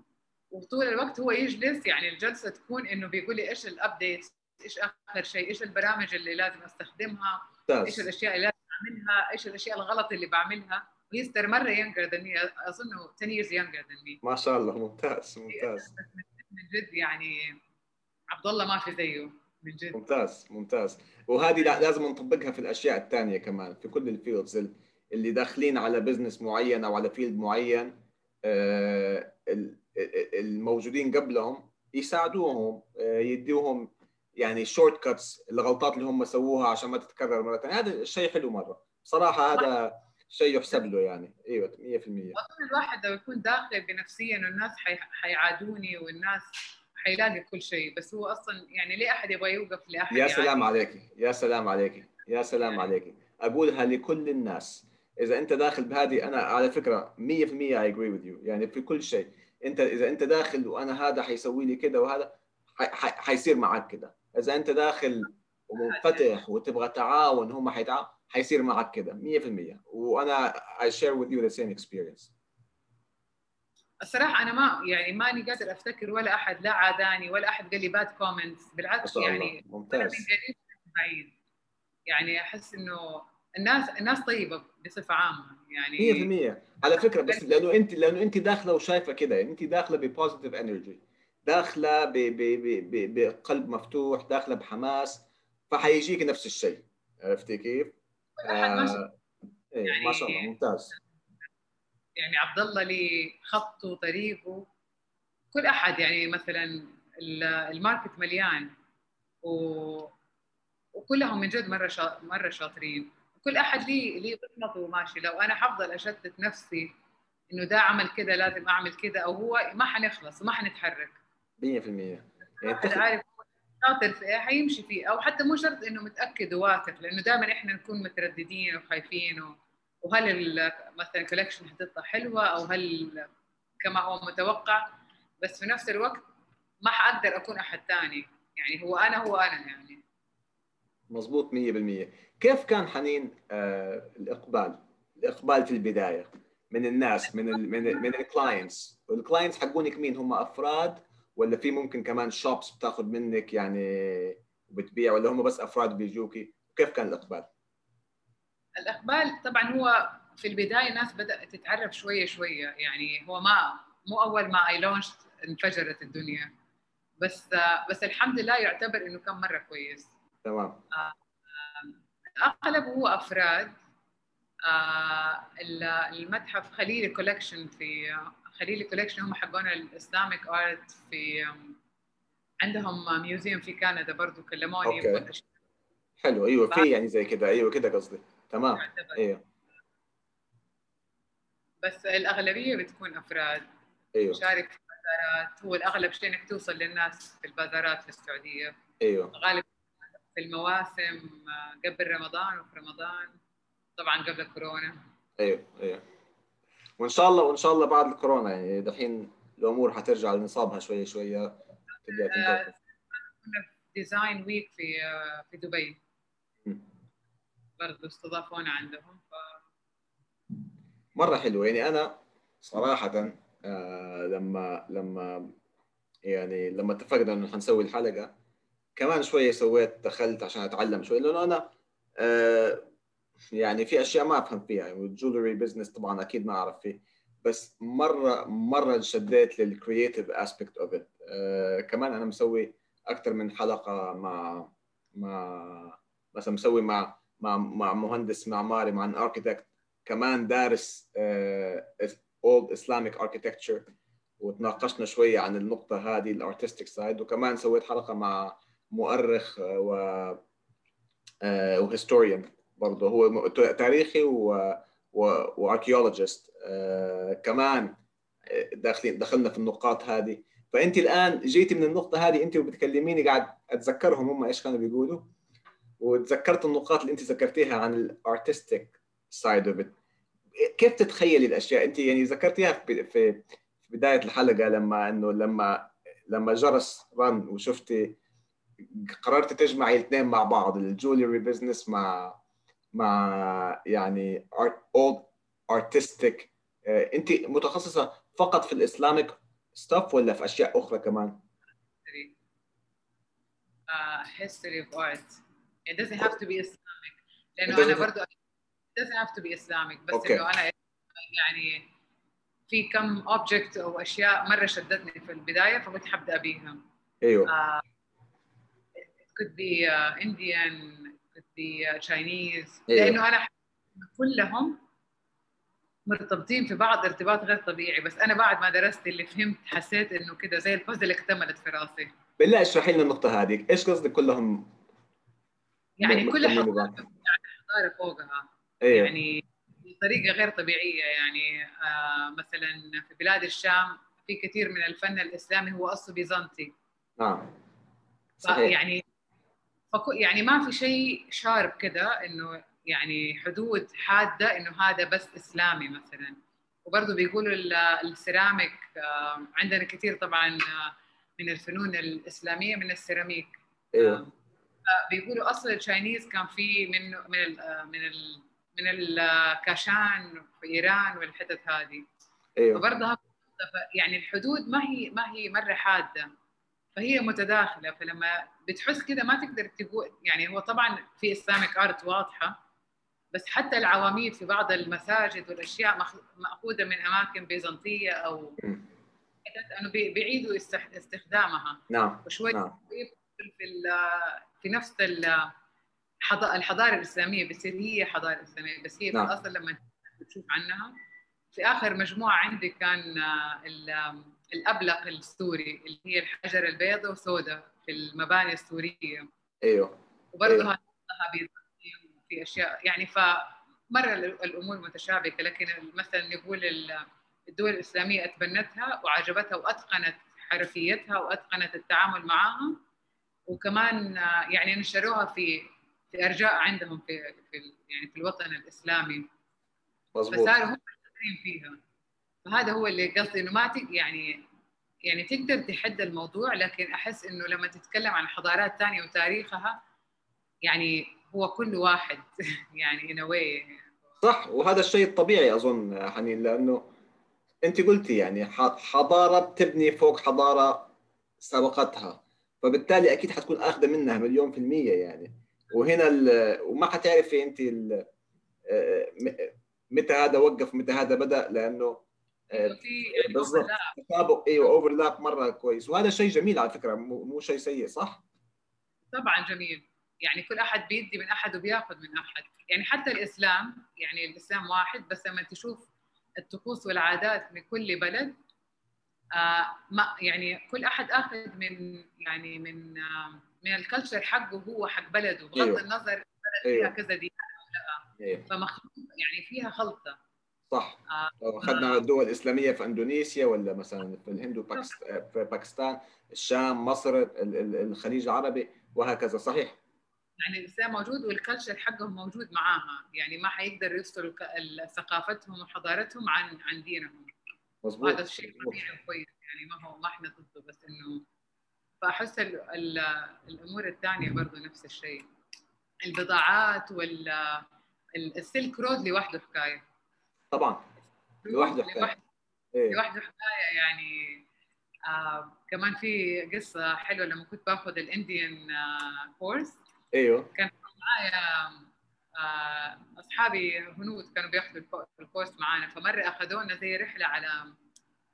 Speaker 2: وطول الوقت هو يجلس يعني الجلسة تكون إنه بيقول لي إيش ال update إيش آخر شيء؟ إيش البرامج اللي لازم أستخدمها؟
Speaker 1: ممتاز.
Speaker 2: إيش الأشياء اللي لازم أعملها؟ إيش الأشياء الغلط اللي بعملها؟ هي مرة younger than me أظنه 10 years younger than me.
Speaker 1: ما شاء الله ممتاز ممتاز.
Speaker 2: من جد يعني عبد الله ما في زيه من جد.
Speaker 1: ممتاز ممتاز. وهذه لازم نطبقها في الأشياء الثانية كمان في كل ال fields اللي داخلين على business معين أو على field معين آه، الموجودين قبلهم يساعدوهم آه، يديوهم يعني shortcuts الغلطات اللي هم سووها عشان ما تتكرر مرة ثانية هذا الشيء حلو مرة. صراحة هذا شيء يحسب له يعني. أيوه 100%
Speaker 2: أظن الواحد لو يكون داخل بنفسيا إنه الناس حيعادوني والناس حيلاقي كل شيء. بس هو أصلا يعني ليه أحد يبغى يوقف لأحد
Speaker 1: يا سلام عليك. يا سلام عليك. يا سلام. عليك. أقولها لكل الناس. إذا أنت داخل بهذه أنا على فكرة 100% اي اجري وذ يو يعني في كل شيء. أنت إذا أنت داخل وأنا هذا حيسوي لي كذا وهذا حيصير معك كذا إذا أنت داخل ومنفتح وتبغى تعاون هم حيتعاون حيصير معك كذا 100% وأنا I share with you the same experience.
Speaker 2: الصراحة أنا ما يعني ماني قادر أفتكر ولا أحد لا عاداني ولا أحد قال لي bad comments بالعكس يعني
Speaker 1: ممتاز. من
Speaker 2: قريب بعيد. يعني أحس إنه الناس الناس طيبة بصفة عامة. يعني
Speaker 1: 100% على فكرة بس لأنه أنت لأنه أنت داخلة وشايفة كده. أنت داخلة ب positive energy داخلة بقلب مفتوح داخلة بحماس فحيجيك نفس الشيء. عرفتي كيف؟ آه إيه يعني ما شاء الله ممتاز.
Speaker 2: يعني عبد الله لي خطه وطريقه كل أحد يعني مثلا الماركت مليان و... وكلهم من جد مرة شا... مرة شاطرين. كل أحد لي لي بصمته وماشي. لو أنا حفضل أشتت نفسي إنه ده عمل كذا لازم أعمل كذا أو هو ما حنخلص وما حنتحرك.
Speaker 1: 100% يعني
Speaker 2: عارف شاطر في إيه حيمشي فيه. أو حتى مو شرط إنه متأكد وواثق لأنه دائما إحنا نكون مترددين وخايفين و... وهل مثلا الكولكشن حتطلع حلوة أو هل كما هو متوقع. بس في نفس الوقت ما حاقدر أكون أحد ثاني يعني هو أنا هو أنا يعني.
Speaker 1: مظبوط 100% كيف كان حنين آه الإقبال؟ الإقبال في البداية. من الناس من ال من ال من ال clients وال clients حقونك مين؟ هم أفراد ولا في ممكن كمان shops بتاخذ منك يعني وبتبيع ولا هم بس أفراد بيجوكي؟ كيف كان الإقبال؟
Speaker 2: الإقبال طبعا هو في البداية الناس بدأت تتعرف شوية شوية يعني هو ما مو أول ما I launch انفجرت الدنيا. بس بس الحمد لله يعتبر إنه كان مرة كويس.
Speaker 1: تمام.
Speaker 2: آه أغلب هو أفراد. آه المتحف خليلي collection في خليلي collection هم حقون ال Islamic art في عندهم museum في كندا برضو كلموني
Speaker 1: okay. حلو. أيوه في يعني زي كده. أيوه كده قصدي. تمام. أيوه.
Speaker 2: بس الأغلبية بتكون أفراد.
Speaker 1: أيوه.
Speaker 2: شارك في البازارات هو الأغلب شيء إنك توصل للناس في البازارات في السعودية.
Speaker 1: أيوه.
Speaker 2: غالبا في المواسم آه، قبل رمضان وفي رمضان. طبعا قبل الكورونا
Speaker 1: أيوه أيوه. وإن شاء الله وإن شاء الله بعد الكورونا يعني دحين الأمور حترجع لنصابها
Speaker 2: شوية شوية تبدأ في design week في آه، في دبي. برضه استضافونا عندهم ف...
Speaker 1: مرة حلو يعني أنا صراحة آه لما لما يعني لما اتفقنا إنه حنسوي الحلقة كمان شوية سويت دخلت عشان أتعلم شوية لأنه أنا آه يعني في أشياء ما أفهم فيها. يعني ال jewelry business طبعا أكيد ما أعرف فيه. بس مره مرة انشديت لل creative aspect of it كمان أنا مسوي أكثر من حلقة مع مع مثلا مسوي مع مع مع مهندس معماري مع architect كمان دارس old Islamic architecture وتناقشنا شوية عن النقطة هذه ال artistic side وكمان سويت حلقة مع مؤرخ و و historian برضه هو تاريخي و و archeologist كمان داخلين دخلنا في النقاط هذه. فأنت الآن جيتي من النقطة هذه أنت وبتكلميني قاعد أتذكرهم هم إيش كانوا بيقولوا؟ وتذكرت النقاط اللي أنت ذكرتيها عن ال artistic side of كيف تتخيلي الأشياء؟ أنت يعني ذكرتيها في في بداية الحلقة لما إنه لما لما جرس رن وشفتي قررت تجمعي الاثنين مع بعض ال jewelry business مع مع يعني old artistic انت متخصصة فقط في ال Islamic stuff ولا في أشياء أخرى كمان؟
Speaker 2: uh, history of art. It doesn't have to be Islamic. لأنه أنا برضه it doesn't have to be Islamic بس okay. إنه أنا يعني في كم اوبجكت أو أشياء مرة شدتني في البداية فقلت حبدأ بيها.
Speaker 1: أيوه.
Speaker 2: Uh, it could be uh, Indian, be uh, Chinese. أيوه. لأنه أنا كلهم مرتبطين في بعض ارتباط غير طبيعي بس أنا بعد ما درست اللي فهمت حسيت إنه كده زي البازل اكتملت في راسي.
Speaker 1: بالله اشرحي لنا النقطة هذه. إيش قصدك كلهم؟
Speaker 2: يعني كل حضاره حضاره فوقها.
Speaker 1: أيوه.
Speaker 2: يعني بطريقة غير طبيعية يعني آه مثلا في بلاد الشام في كثير من الفن الإسلامي هو أصله بيزنطي.
Speaker 1: نعم.
Speaker 2: صحيح. يعني فكو يعني ما في شيء شارب كده إنه يعني حدود حادة إنه هذا بس إسلامي مثلا. وبرضه بيقولوا السيراميك عندنا كثير طبعا من الفنون الإسلامية من السيراميك.
Speaker 1: أيوه
Speaker 2: بيقولوا أصل ال Chinese كان في من من ال من ال من الكاشان في إيران والحتت هذه.
Speaker 1: أيوه
Speaker 2: فبرضه يعني الحدود ما هي ما هي مرة حادة. فهي متداخلة فلما بتحس كده ما تقدر تقول يعني هو طبعا في Islamic art واضحة بس حتى العواميد في بعض المساجد والأشياء مأخوذة من أماكن بيزنطية أو أنه بيعيدوا استخدامها
Speaker 1: نعم
Speaker 2: وشوي
Speaker 1: نعم.
Speaker 2: في في نفس الحضارة الإسلامية بتصير هي حضارة إسلامية بس هي
Speaker 1: نعم.
Speaker 2: في الأصل لما تشوف عنها في آخر مجموعة عندي كان الأبلق السوري اللي هي الحجر البيضاء وسوداء في المباني السورية.
Speaker 1: أيوه.
Speaker 2: وبرضه
Speaker 1: أيوه.
Speaker 2: في أشياء يعني فمرة الأمور متشابكة لكن مثلا نقول الدول الإسلامية أتبنتها وعجبتها وأتقنت حرفيتها وأتقنت التعامل معها وكمان يعني نشروها في في أرجاء عندهم في في يعني في الوطن الإسلامي.
Speaker 1: مظبوط.
Speaker 2: فصاروا هم فيها. فهذا هو اللي قصدي إنه ما يعني يعني تقدر تحد الموضوع لكن أحس إنه لما تتكلم عن حضارات ثانية وتاريخها يعني هو كل واحد يعني a way.
Speaker 1: صح وهذا الشيء الطبيعي أظن حنين لأنه أنت قلتي يعني حضارة بتبني فوق حضارة سبقتها فبالتالي أكيد حتكون آخذة منها مليون في المية يعني. وهنا وما حتعرفي أنت متى هذا وقف ومتى هذا بدأ
Speaker 2: لأنه
Speaker 1: بالضبط تطابق أيوه overlap مرة كويس وهذا شيء جميل على فكرة مو شيء سيء صح؟
Speaker 2: طبعا جميل يعني كل أحد بيدي من أحد وبياخذ من أحد يعني حتى الإسلام يعني الإسلام واحد بس لما تشوف الطقوس والعادات من كل بلد آه ما يعني كل أحد أخذ من يعني من آه من ال culture حقه هو حق بلده بغض
Speaker 1: أيوه.
Speaker 2: النظر البلد
Speaker 1: أيوه.
Speaker 2: فيها كذا ديانة ولا
Speaker 1: أيوه.
Speaker 2: فمخلوط يعني فيها خلطة
Speaker 1: صح.
Speaker 2: آه.
Speaker 1: لو أخذنا الدول الاسلاميه في إندونيسيا ولا مثلا في الهند وباكستان في باكستان الشام مصر الخليج العربي وهكذا. صحيح.
Speaker 2: يعني الإسلام موجود والكلتشر حقهم موجود معاها. يعني ما حيقدروا يفصلوا ثقافتهم وحضارتهم عن عن دينهم.
Speaker 1: مظبوط.
Speaker 2: هذا الشيء طبيعي كويس يعني ما هو ما إحنا ضده بس إنه فأحس ال ال الأمور الثانية برضه نفس الشيء. البضاعات وال السلك رود لوحده حكاية.
Speaker 1: طبعا لوحده حكاية.
Speaker 2: لوحده, لوحده حكاية يعني آه كمان في قصة حلوة لما كنت باخذ الانديان آه كورس
Speaker 1: أيوه.
Speaker 2: كان معايا آه، أصحابي هنود كانوا بياخذوا الكورس معانا. فمرة أخذونا زي رحلة على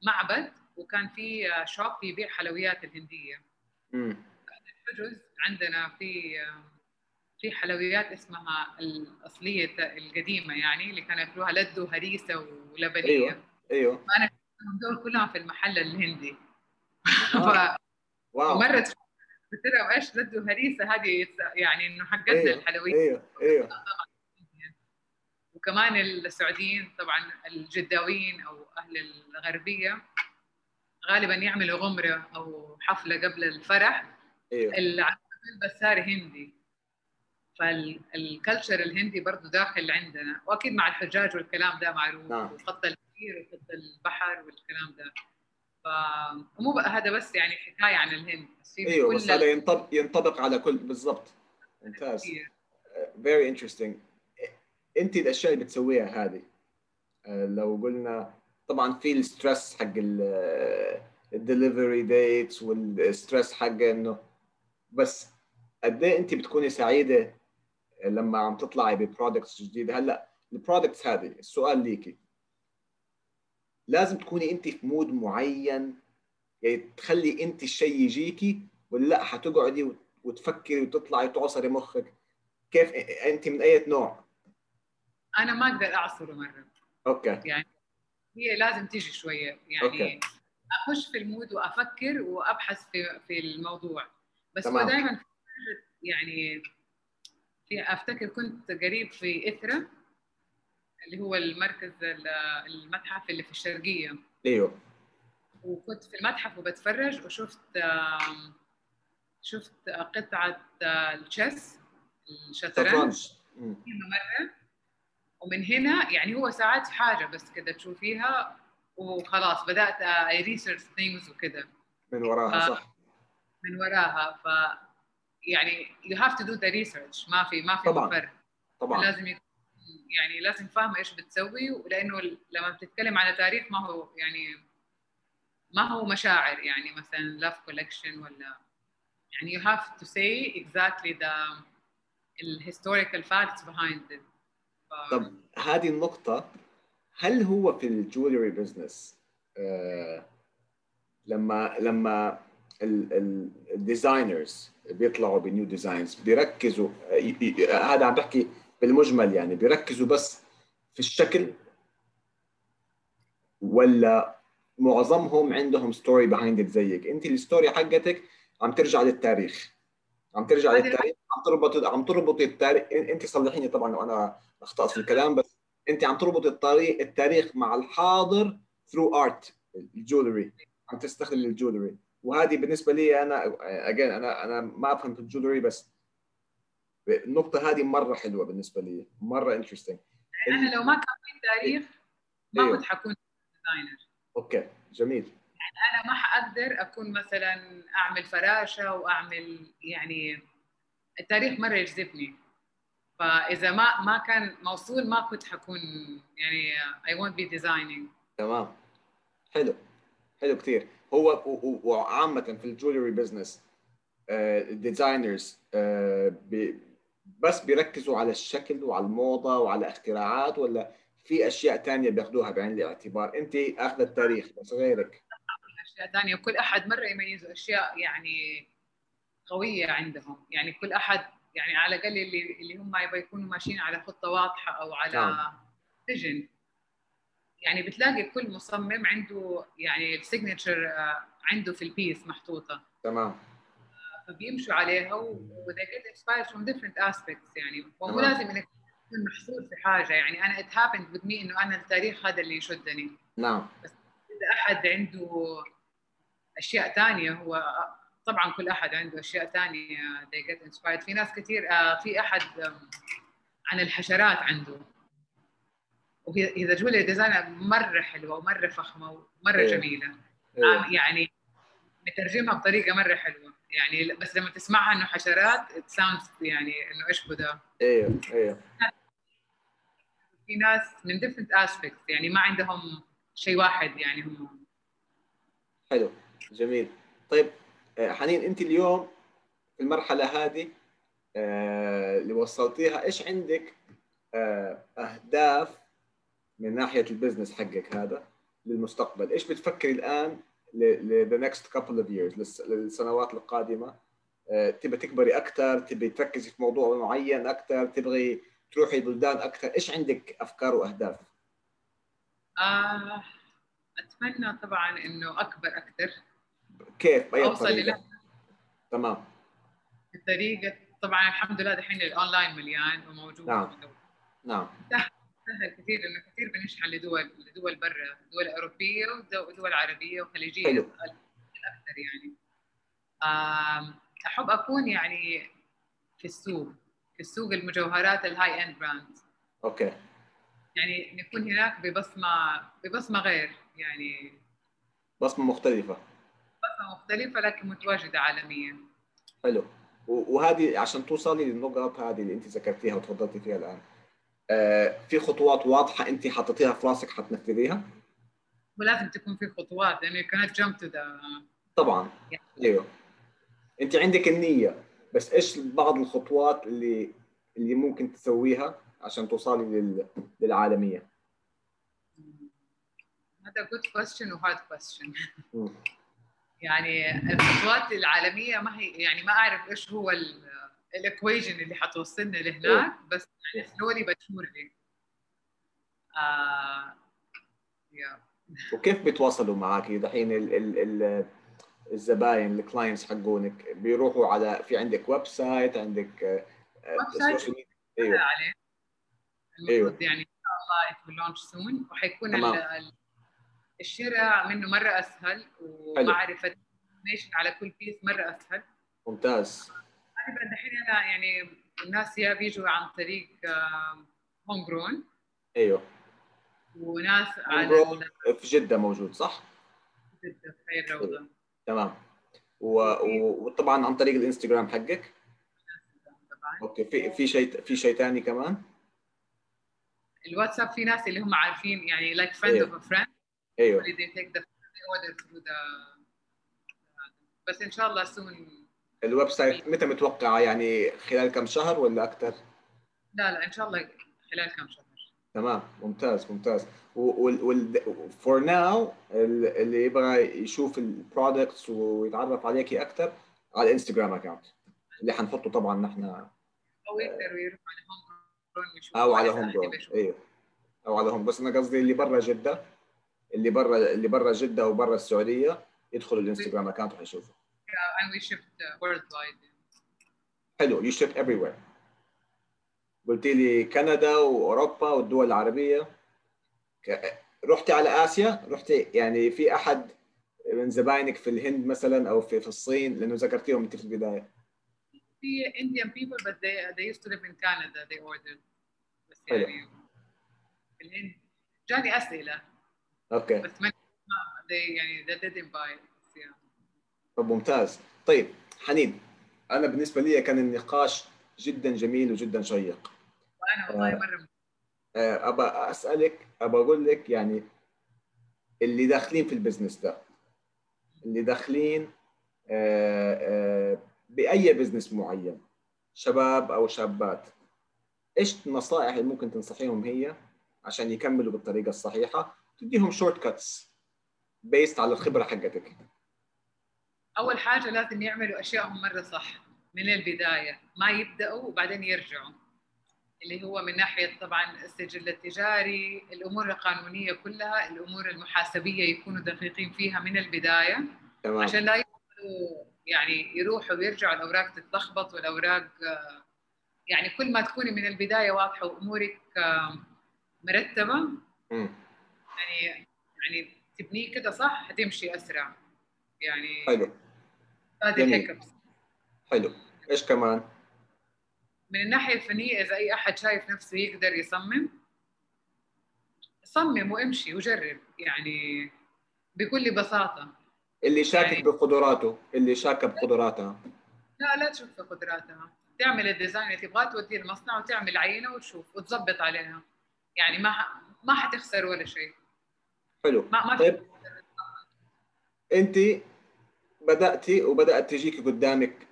Speaker 2: معبد وكان في شوب يبيع حلويات الهندية.
Speaker 1: امم
Speaker 2: عندنا في في حلويات اسمها الأصلية القديمة يعني اللي كانوا ياكلوها لد وهريسة ولبنية.
Speaker 1: أيوه أيوه.
Speaker 2: أنا دول كلهم في المحل الهندي.
Speaker 1: آه. واو.
Speaker 2: فمره قلت لهم إيش لد وهريسة؟ هذه يعني إنه حقتنا
Speaker 1: أيوه
Speaker 2: الحلويات.
Speaker 1: أيوه أيوه.
Speaker 2: وكمان السعوديين طبعا الجداويين أو أهل الغربية غالبا يعملوا غمرة أو حفلة قبل الفرح.
Speaker 1: أيوه.
Speaker 2: العمل بس صار هندي. فالكلتشر الهندي برضه داخل عندنا وأكيد مع الحجاج والكلام ده معروف
Speaker 1: نعم.
Speaker 2: وخط الكثير وخط البحر والكلام ده فمو بقى هذا بس يعني حكاية عن الهند بس أيوه
Speaker 1: بس هذا ينطبق ينطبق على كل بالضبط ممتاز
Speaker 2: الكثير.
Speaker 1: very interesting أنت الأشياء اللي بتسويها هذه آه، لو قلنا طبعا في ال stress حق ال delivery dates وال stress حق إنه بس قد إيه أنت بتكوني سعيدة لما عم تطلعي ب products جديدة. هلأ ال products هذه السؤال ليكي. لازم تكوني انت في mood معين يعني تخلي انت الشيء يجيكي ولا لأ حتقعدي وت- وتفكري وتطلعي وتعصري مخك. كيف انت من أي نوع؟
Speaker 2: أنا ما أقدر أعصره مرة.
Speaker 1: okay.
Speaker 2: هي لازم تيجي شوية. يعني
Speaker 1: أوكي.
Speaker 2: أخش في ال mood وأفكر وأبحث في في الموضوع. بس هو. دائما يعني أفتكر كنت قريب في إثرا اللي هو المركز ال- المتحف اللي في الشرقية.
Speaker 1: أيوه.
Speaker 2: وكنت في المتحف وبتفرج وشفت شفت قطعة آه، ال
Speaker 1: chess الشطرنج.
Speaker 2: مره ومن هنا يعني هو ساعات حاجة بس كده تشوفيها وخلاص بدأت research things وكده.
Speaker 1: من وراها
Speaker 2: آه.
Speaker 1: صح.
Speaker 2: من وراها. ف يعني you have to do the research. ما في ما في
Speaker 1: طبعاً.
Speaker 2: مفر.
Speaker 1: طبعا.
Speaker 2: لازم يكون يعني لازم فاهمه إيش بتسوي لأنه لما بتتكلم على تاريخ ما هو يعني ما هو مشاعر يعني مثلا love collection ولا يعني you have to say exactly the historical facts behind it. ف...
Speaker 1: طب هذه النقطة هل هو في ال jewelry business آه لما لما ال designers بيطلعوا ب new designs بيركزوا ي- ي- هذا عم بحكي بالمجمل يعني بيركزوا بس في الشكل ولا معظمهم عندهم story behind زيك. انت ال story حقتك عم ترجع للتاريخ. عم ترجع للتاريخ عم تربط عم تربطي التاريخ. انت صلحيني طبعا لو أنا اخطات في الكلام بس انت عم تربط الطريق التاريخ مع الحاضر through art ال jewelry. عم تستخدم ال jewelry. وهذه بالنسبة لي أنا again أنا أنا ما أفهم في ال jewelry بس النقطة هذه مرة حلوة بالنسبة لي مرة interesting
Speaker 2: أنا لو ما كان في تاريخ ما
Speaker 1: أيوه.
Speaker 2: كنت حكون designer
Speaker 1: okay جميل.
Speaker 2: أنا ما حاقدر أكون مثلا أعمل فراشة وأعمل يعني التاريخ مرة يجذبني. فإذا ما ما كان موصول ما كنت حكون يعني I won't be designing.
Speaker 1: تمام. حلو. حلو كثير هو و- و- وعامة في ال jewelry business ال designers بس بيركزوا على الشكل وعلى الموضة وعلى اختراعات ولا في أشياء تانية بياخذوها بعين الاعتبار؟ أنت اخذ التاريخ بس غيرك.
Speaker 2: أشياء ثانية وكل أحد مرة يميزوا أشياء يعني قوية عندهم. يعني كل أحد يعني على الأقل اللي اللي هم يبغى يكونوا ماشيين على خطة واضحة أو على
Speaker 1: نعم.
Speaker 2: vision يعني بتلاقي كل مصمم عنده يعني ال signature عنده في ال piece محطوطة.
Speaker 1: تمام.
Speaker 2: فبيمشوا عليها و they get inspired from different aspects يعني. ومو. لازم إنك تكون محصور في حاجة يعني. أنا it happened with me إنه أنا التاريخ هذا اللي يشدني.
Speaker 1: نعم.
Speaker 2: اذا أحد عنده أشياء ثانية هو طبعا كل أحد عنده أشياء ثانية they get inspired. في ناس كثير آه، في أحد عن الحشرات عنده. وهي إذا jewelry designer مرة حلوة ومرة فخمة ومرة
Speaker 1: إيه.
Speaker 2: جميلة.
Speaker 1: أيوه
Speaker 2: آم، يعني مترجمها بطريقة مرة حلوة. يعني بس لما تسمعها إنه حشرات sounds يعني إنه إيش بده.
Speaker 1: أيوه أيوه
Speaker 2: في ناس من different aspects يعني ما عندهم شيء واحد يعني هم
Speaker 1: حلو جميل. طيب آه، حنين أنت اليوم في المرحلة هذه آه، اللي وصلتيها إيش عندك آه، أهداف من ناحية ال business حقك هذا للمستقبل. إيش بتفكري الآن ل next couple of years للسنوات القادمة؟ آه، تبي تكبري أكثر؟ تبي تركزي في موضوع معين أكثر؟ تبغي تروحي بلدان أكثر؟ إيش عندك أفكار وأهداف؟
Speaker 2: آه أتمنى طبعا إنه أكبر أكثر.
Speaker 1: كيف؟
Speaker 2: بأي
Speaker 1: أوصل
Speaker 2: طريقة؟
Speaker 1: تمام.
Speaker 2: بطريقه طبعا الحمد لله دحين الاونلاين مليان وموجود.
Speaker 1: نعم. نعم.
Speaker 2: سهل كثير لأنه كثير بنشحن لدول لدول برا دول أوروبية ودول عربية وخليجية
Speaker 1: حلو.
Speaker 2: أكثر يعني. أحب أكون يعني في السوق في السوق المجوهرات ال high end
Speaker 1: brand okay.
Speaker 2: يعني نكون هناك ببصمة ببصمة غير يعني.
Speaker 1: بصمة مختلفة.
Speaker 2: بصمة مختلفة لكن متواجدة عالميا.
Speaker 1: حلو. وهذه عشان توصلي للنقط هذه اللي أنت ذكرتيها وتفضلتي فيها الآن. في خطوات واضحة انت حطيتيها في راسك حتنفذيها؟
Speaker 2: ولازم تكون في خطوات لأنه cannot jump to the
Speaker 1: طبعا. أيوه. انت عندك النية بس إيش بعض الخطوات اللي اللي ممكن تسويها عشان توصلي لل... للعالمية؟
Speaker 2: هذا good question و hard question.
Speaker 1: مم.
Speaker 2: يعني الخطوات العالمية ما هي يعني ما أعرف إيش هو الاكويجن اللي حتوصلنا لهناك بس سلولي بتشورلي آه يا.
Speaker 1: وكيف بيتواصلوا معك؟ دحين ال... ال... ال... الزباين الكلاينتس حقونك بيروحوا على في عندك ويب سايت عندك آه، آه،
Speaker 2: ويب سايت.
Speaker 1: سوشيال ميديا أيوه
Speaker 2: عليه. المفروض يعني إن شاء الله will launch soon. وحيكون الشراء منه مرة أسهل ومعرفة على كل piece مرة أسهل.
Speaker 1: ممتاز.
Speaker 2: غالبا دحين أنا يعني الناس يا بيجوا عن طريق هوم جرون
Speaker 1: أيوه.
Speaker 2: وناس على
Speaker 1: في جدة موجود صح؟
Speaker 2: جدة في الروضه
Speaker 1: تمام. و... و... وطبعا عن طريق الإنستغرام حقك؟
Speaker 2: طبعا.
Speaker 1: okay. في في شيء في شيء ثاني كمان؟
Speaker 2: الواتساب في ناس اللي هم عارفين يعني like friend
Speaker 1: أيوه.
Speaker 2: of a friend. أيوه they take the order through the بس إن شاء الله soon
Speaker 1: ال website متى متوقعه يعني خلال كم شهر ولا أكثر؟
Speaker 2: لا لا إن شاء الله خلال كم شهر.
Speaker 1: تمام ممتاز ممتاز. for now اللي يبغى يشوف ال products ويتعرف عليكي أكثر على الانستغرام account اللي حنحطه طبعا نحن.
Speaker 2: أو يقدروا يروحوا على هوم
Speaker 1: أو على هوم جرون أيوه أو على هوم بس أنا قصدي اللي برا جدة اللي برا اللي برا جدة وبرا السعودية يدخلوا الانستغرام account وحيشوفوا
Speaker 2: and we shipped uh, worldwide
Speaker 1: حلو. ship everywhere قلت لي كندا وأوروبا والدول العربية. رحتي على آسيا؟ رحتي يعني في أحد من زباينك في الهند مثلا أو في في الصين؟ لأنه ذكرتيهم انت في البداية.
Speaker 2: في Indian people but they they used to live in Canada. They ordered. بس. يعني في الهند. جاني أسئلة.
Speaker 1: okay.
Speaker 2: بس ما they يعني they didn't buy. yeah.
Speaker 1: طب ممتاز. طيب حنين أنا بالنسبة لي كان النقاش جدا جميل وجدا شيق.
Speaker 2: وأنا والله
Speaker 1: آه.
Speaker 2: مرة
Speaker 1: آه، ابى أسألك ابى أقول لك يعني اللي داخلين في ال business ده اللي داخلين آه، بأي business معين شباب أو شابات إيش النصائح اللي ممكن تنصحيهم هي عشان يكملوا بالطريقة الصحيحة؟ تديهم shortcuts based على الخبرة حقتك.
Speaker 2: أول حاجة لازم يعملوا اشيائهم مرة صح من البداية ما يبدأوا وبعدين يرجعوا. اللي هو من ناحية طبعا السجل التجاري الأمور القانونية كلها الأمور المحاسبية يكونوا دقيقين فيها من البداية.
Speaker 1: تمام.
Speaker 2: عشان لا يدخلوا يعني يروحوا ويرجعوا الأوراق تتلخبط والأوراق يعني كل ما تكوني من البداية واضحة وأمورك مرتبة
Speaker 1: مم.
Speaker 2: يعني يعني تبنيه كده صح حتمشي أسرع. يعني
Speaker 1: حلو.
Speaker 2: هذه. الهيكبس
Speaker 1: حلو. إيش كمان؟
Speaker 2: من الناحيه الفنيه إذا أي أحد شايف نفسه يقدر يصمم صمم وامشي وجرب. يعني بكل بساطة.
Speaker 1: اللي شاكك
Speaker 2: يعني-
Speaker 1: بقدراته اللي شاك بقدراتها
Speaker 2: لا لا تشوف في قدراتها تعمل الديزاين اللي تبغاه توديه المصنع وتعمل عينة وتشوف وتظبط عليها. يعني ما ح... ما حتخسر ولا شيء.
Speaker 1: حلو.
Speaker 2: ما ما
Speaker 1: طيب. انت بداتي وبدأت تجيك قدامك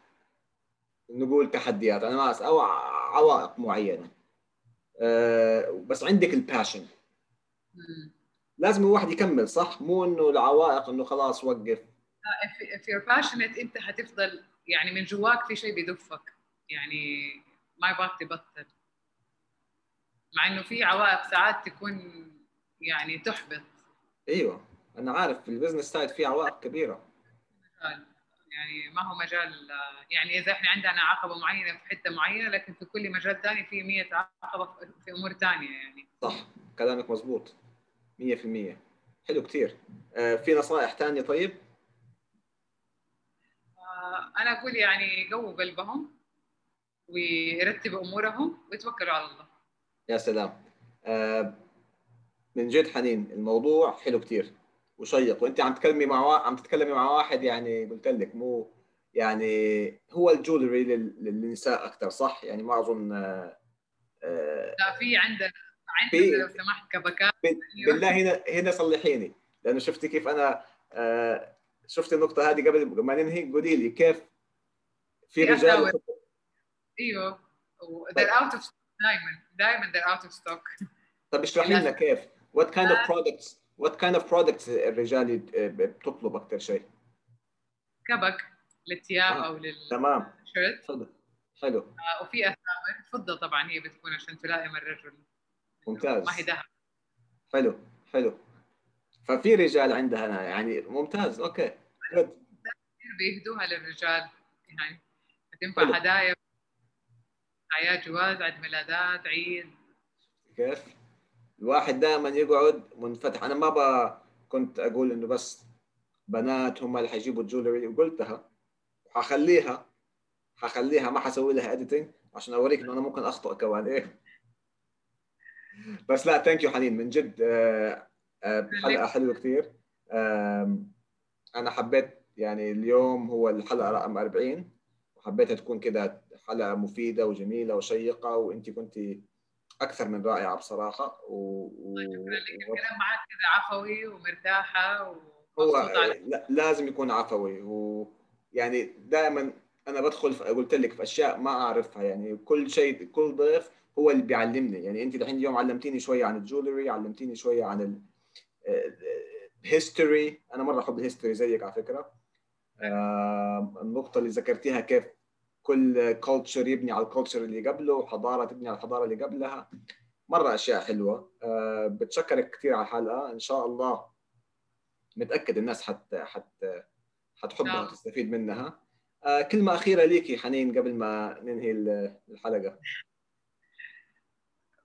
Speaker 1: نقول تحديات. أنا ما أو عوائق معينة. آه، بس عندك ال passion لازم الواحد يكمل صح؟ مو إنه العوائق إنه خلاص وقف.
Speaker 2: if you're passionate أنت حتفضل يعني من جواك في شيء بيدفك. يعني ما يبغاك تبطل. مع إنه في عوائق ساعات تكون يعني تحبط.
Speaker 1: أيوه. أنا عارف في ال business side في عوائق كبيرة.
Speaker 2: يعني ما هو مجال يعني إذا إحنا عندنا عقبة معينة في حتة معينة لكن في كل مجال ثاني في 100 عقبة في أمور ثانية يعني.
Speaker 1: صح كلامك مزبوط 100% حلو كثير آه في نصائح ثانية طيب؟
Speaker 2: آه أنا أقول يعني قووا قلبهم ويرتبوا أمورهم ويتوكلوا على الله.
Speaker 1: يا سلام. آه من جد حنين الموضوع حلو كثير وشيق. وأنت عم تتكلمي مع عم تتكلمي مع واحد يعني قلت لك مو يعني هو ال jewelry للنساء أكثر صح؟ يعني ما أظن آه
Speaker 2: لا في عندنا عندنا لو سمحت كبكات.
Speaker 1: بالله هنا هنا صلحيني لأنه شفتي كيف أنا آه شفت النقطة هذه قبل ما ننهي؟ قولي لي كيف في رجال
Speaker 2: إيوه. they're out of دائما دائما they're out of stock
Speaker 1: طب اشرحي لنا كيف. What kind of products what kind of products الرجال بتطلب أكثر شيء؟
Speaker 2: كبك للثياب آه. أو لل
Speaker 1: تمام. حلو حلو.
Speaker 2: آه وفي أساور فضه طبعا هي بتكون عشان تلائم الرجل.
Speaker 1: ممتاز.
Speaker 2: ما هي ذهب
Speaker 1: حلو حلو. ففي رجال عندها يعني ممتاز. okay
Speaker 2: good بيهدوها للرجال. يعني تنفع هدايا اعياد جواز عيد ميلادات عيد.
Speaker 1: كيف؟ الواحد دائما يقعد منفتح. أنا ما ب... كنت أقول إنه بس بنات هم اللي حيجيبوا ال jewelry وقلتها وحخليها حخليها ما حسوي لها editing عشان أوريك إنه أنا ممكن أخطأ كمان. إيه. بس لا thank you حنين من جد آه، آه، حلقة حلوة كثير أنا حبيت يعني اليوم هو الحلقة رقم 40 وحبيتها تكون كده حلقة مفيدة وجميلة وشيقة وانت كنت أكثر من رائعة بصراحة و,
Speaker 2: و... الكلام معك كذا عفوي ومرتاحة
Speaker 1: هو لازم يكون عفوي ويعني دائما أنا بدخل قلت لك في أشياء ما أعرفها يعني كل شيء كل ضيف هو اللي بيعلمني يعني أنت الحين اليوم علمتيني شوية عن ال jewelry علمتيني شوية عن ال history أنا مرة أحب ال history زيك على فكرة آه النقطة اللي ذكرتيها كيف كل كلتشر يبني على الكلتشر اللي قبله وحضارة تبني على الحضارة اللي قبلها. مرة أشياء حلوة. أه بتشكرك كثير على الحلقة. إن شاء الله متأكد الناس حت حت حتحبها وتستفيد منها. أه كلمة أخيرة ليكي حنين قبل ما ننهي الحلقة.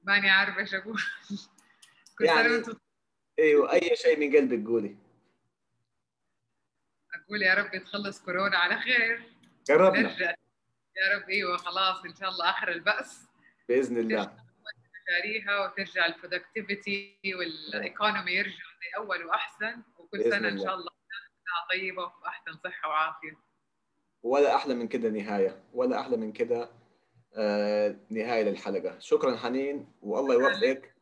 Speaker 2: ماني عارفة إيش أقول.
Speaker 1: يعني إيوه أي شيء من قلبك قولي.
Speaker 2: أقول يا رب تخلص كورونا على خير.
Speaker 1: قربنا. نرجع.
Speaker 2: يا رب أيوه خلاص إن شاء الله آخر البأس.
Speaker 1: بإذن الله.
Speaker 2: مشاريعها وترجع ال productivity وال economy يرجع زي اول وأحسن وكل سنة إن شاء الله طيبة واحسن صحة وعافية.
Speaker 1: ولا أحلى من كده نهاية ولا أحلى من كده آه نهاية للحلقة. شكرا حنين والله يوفقك.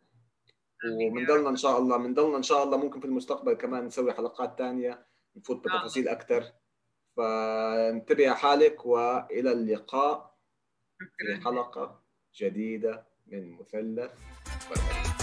Speaker 1: ومن إن شاء الله من ضلنا إن شاء الله ممكن في المستقبل كمان نسوي حلقات ثانية نفوت بتفاصيل أكثر فانتبه حالك وإلى اللقاء في حلقة جديدة من مثلث. برمجه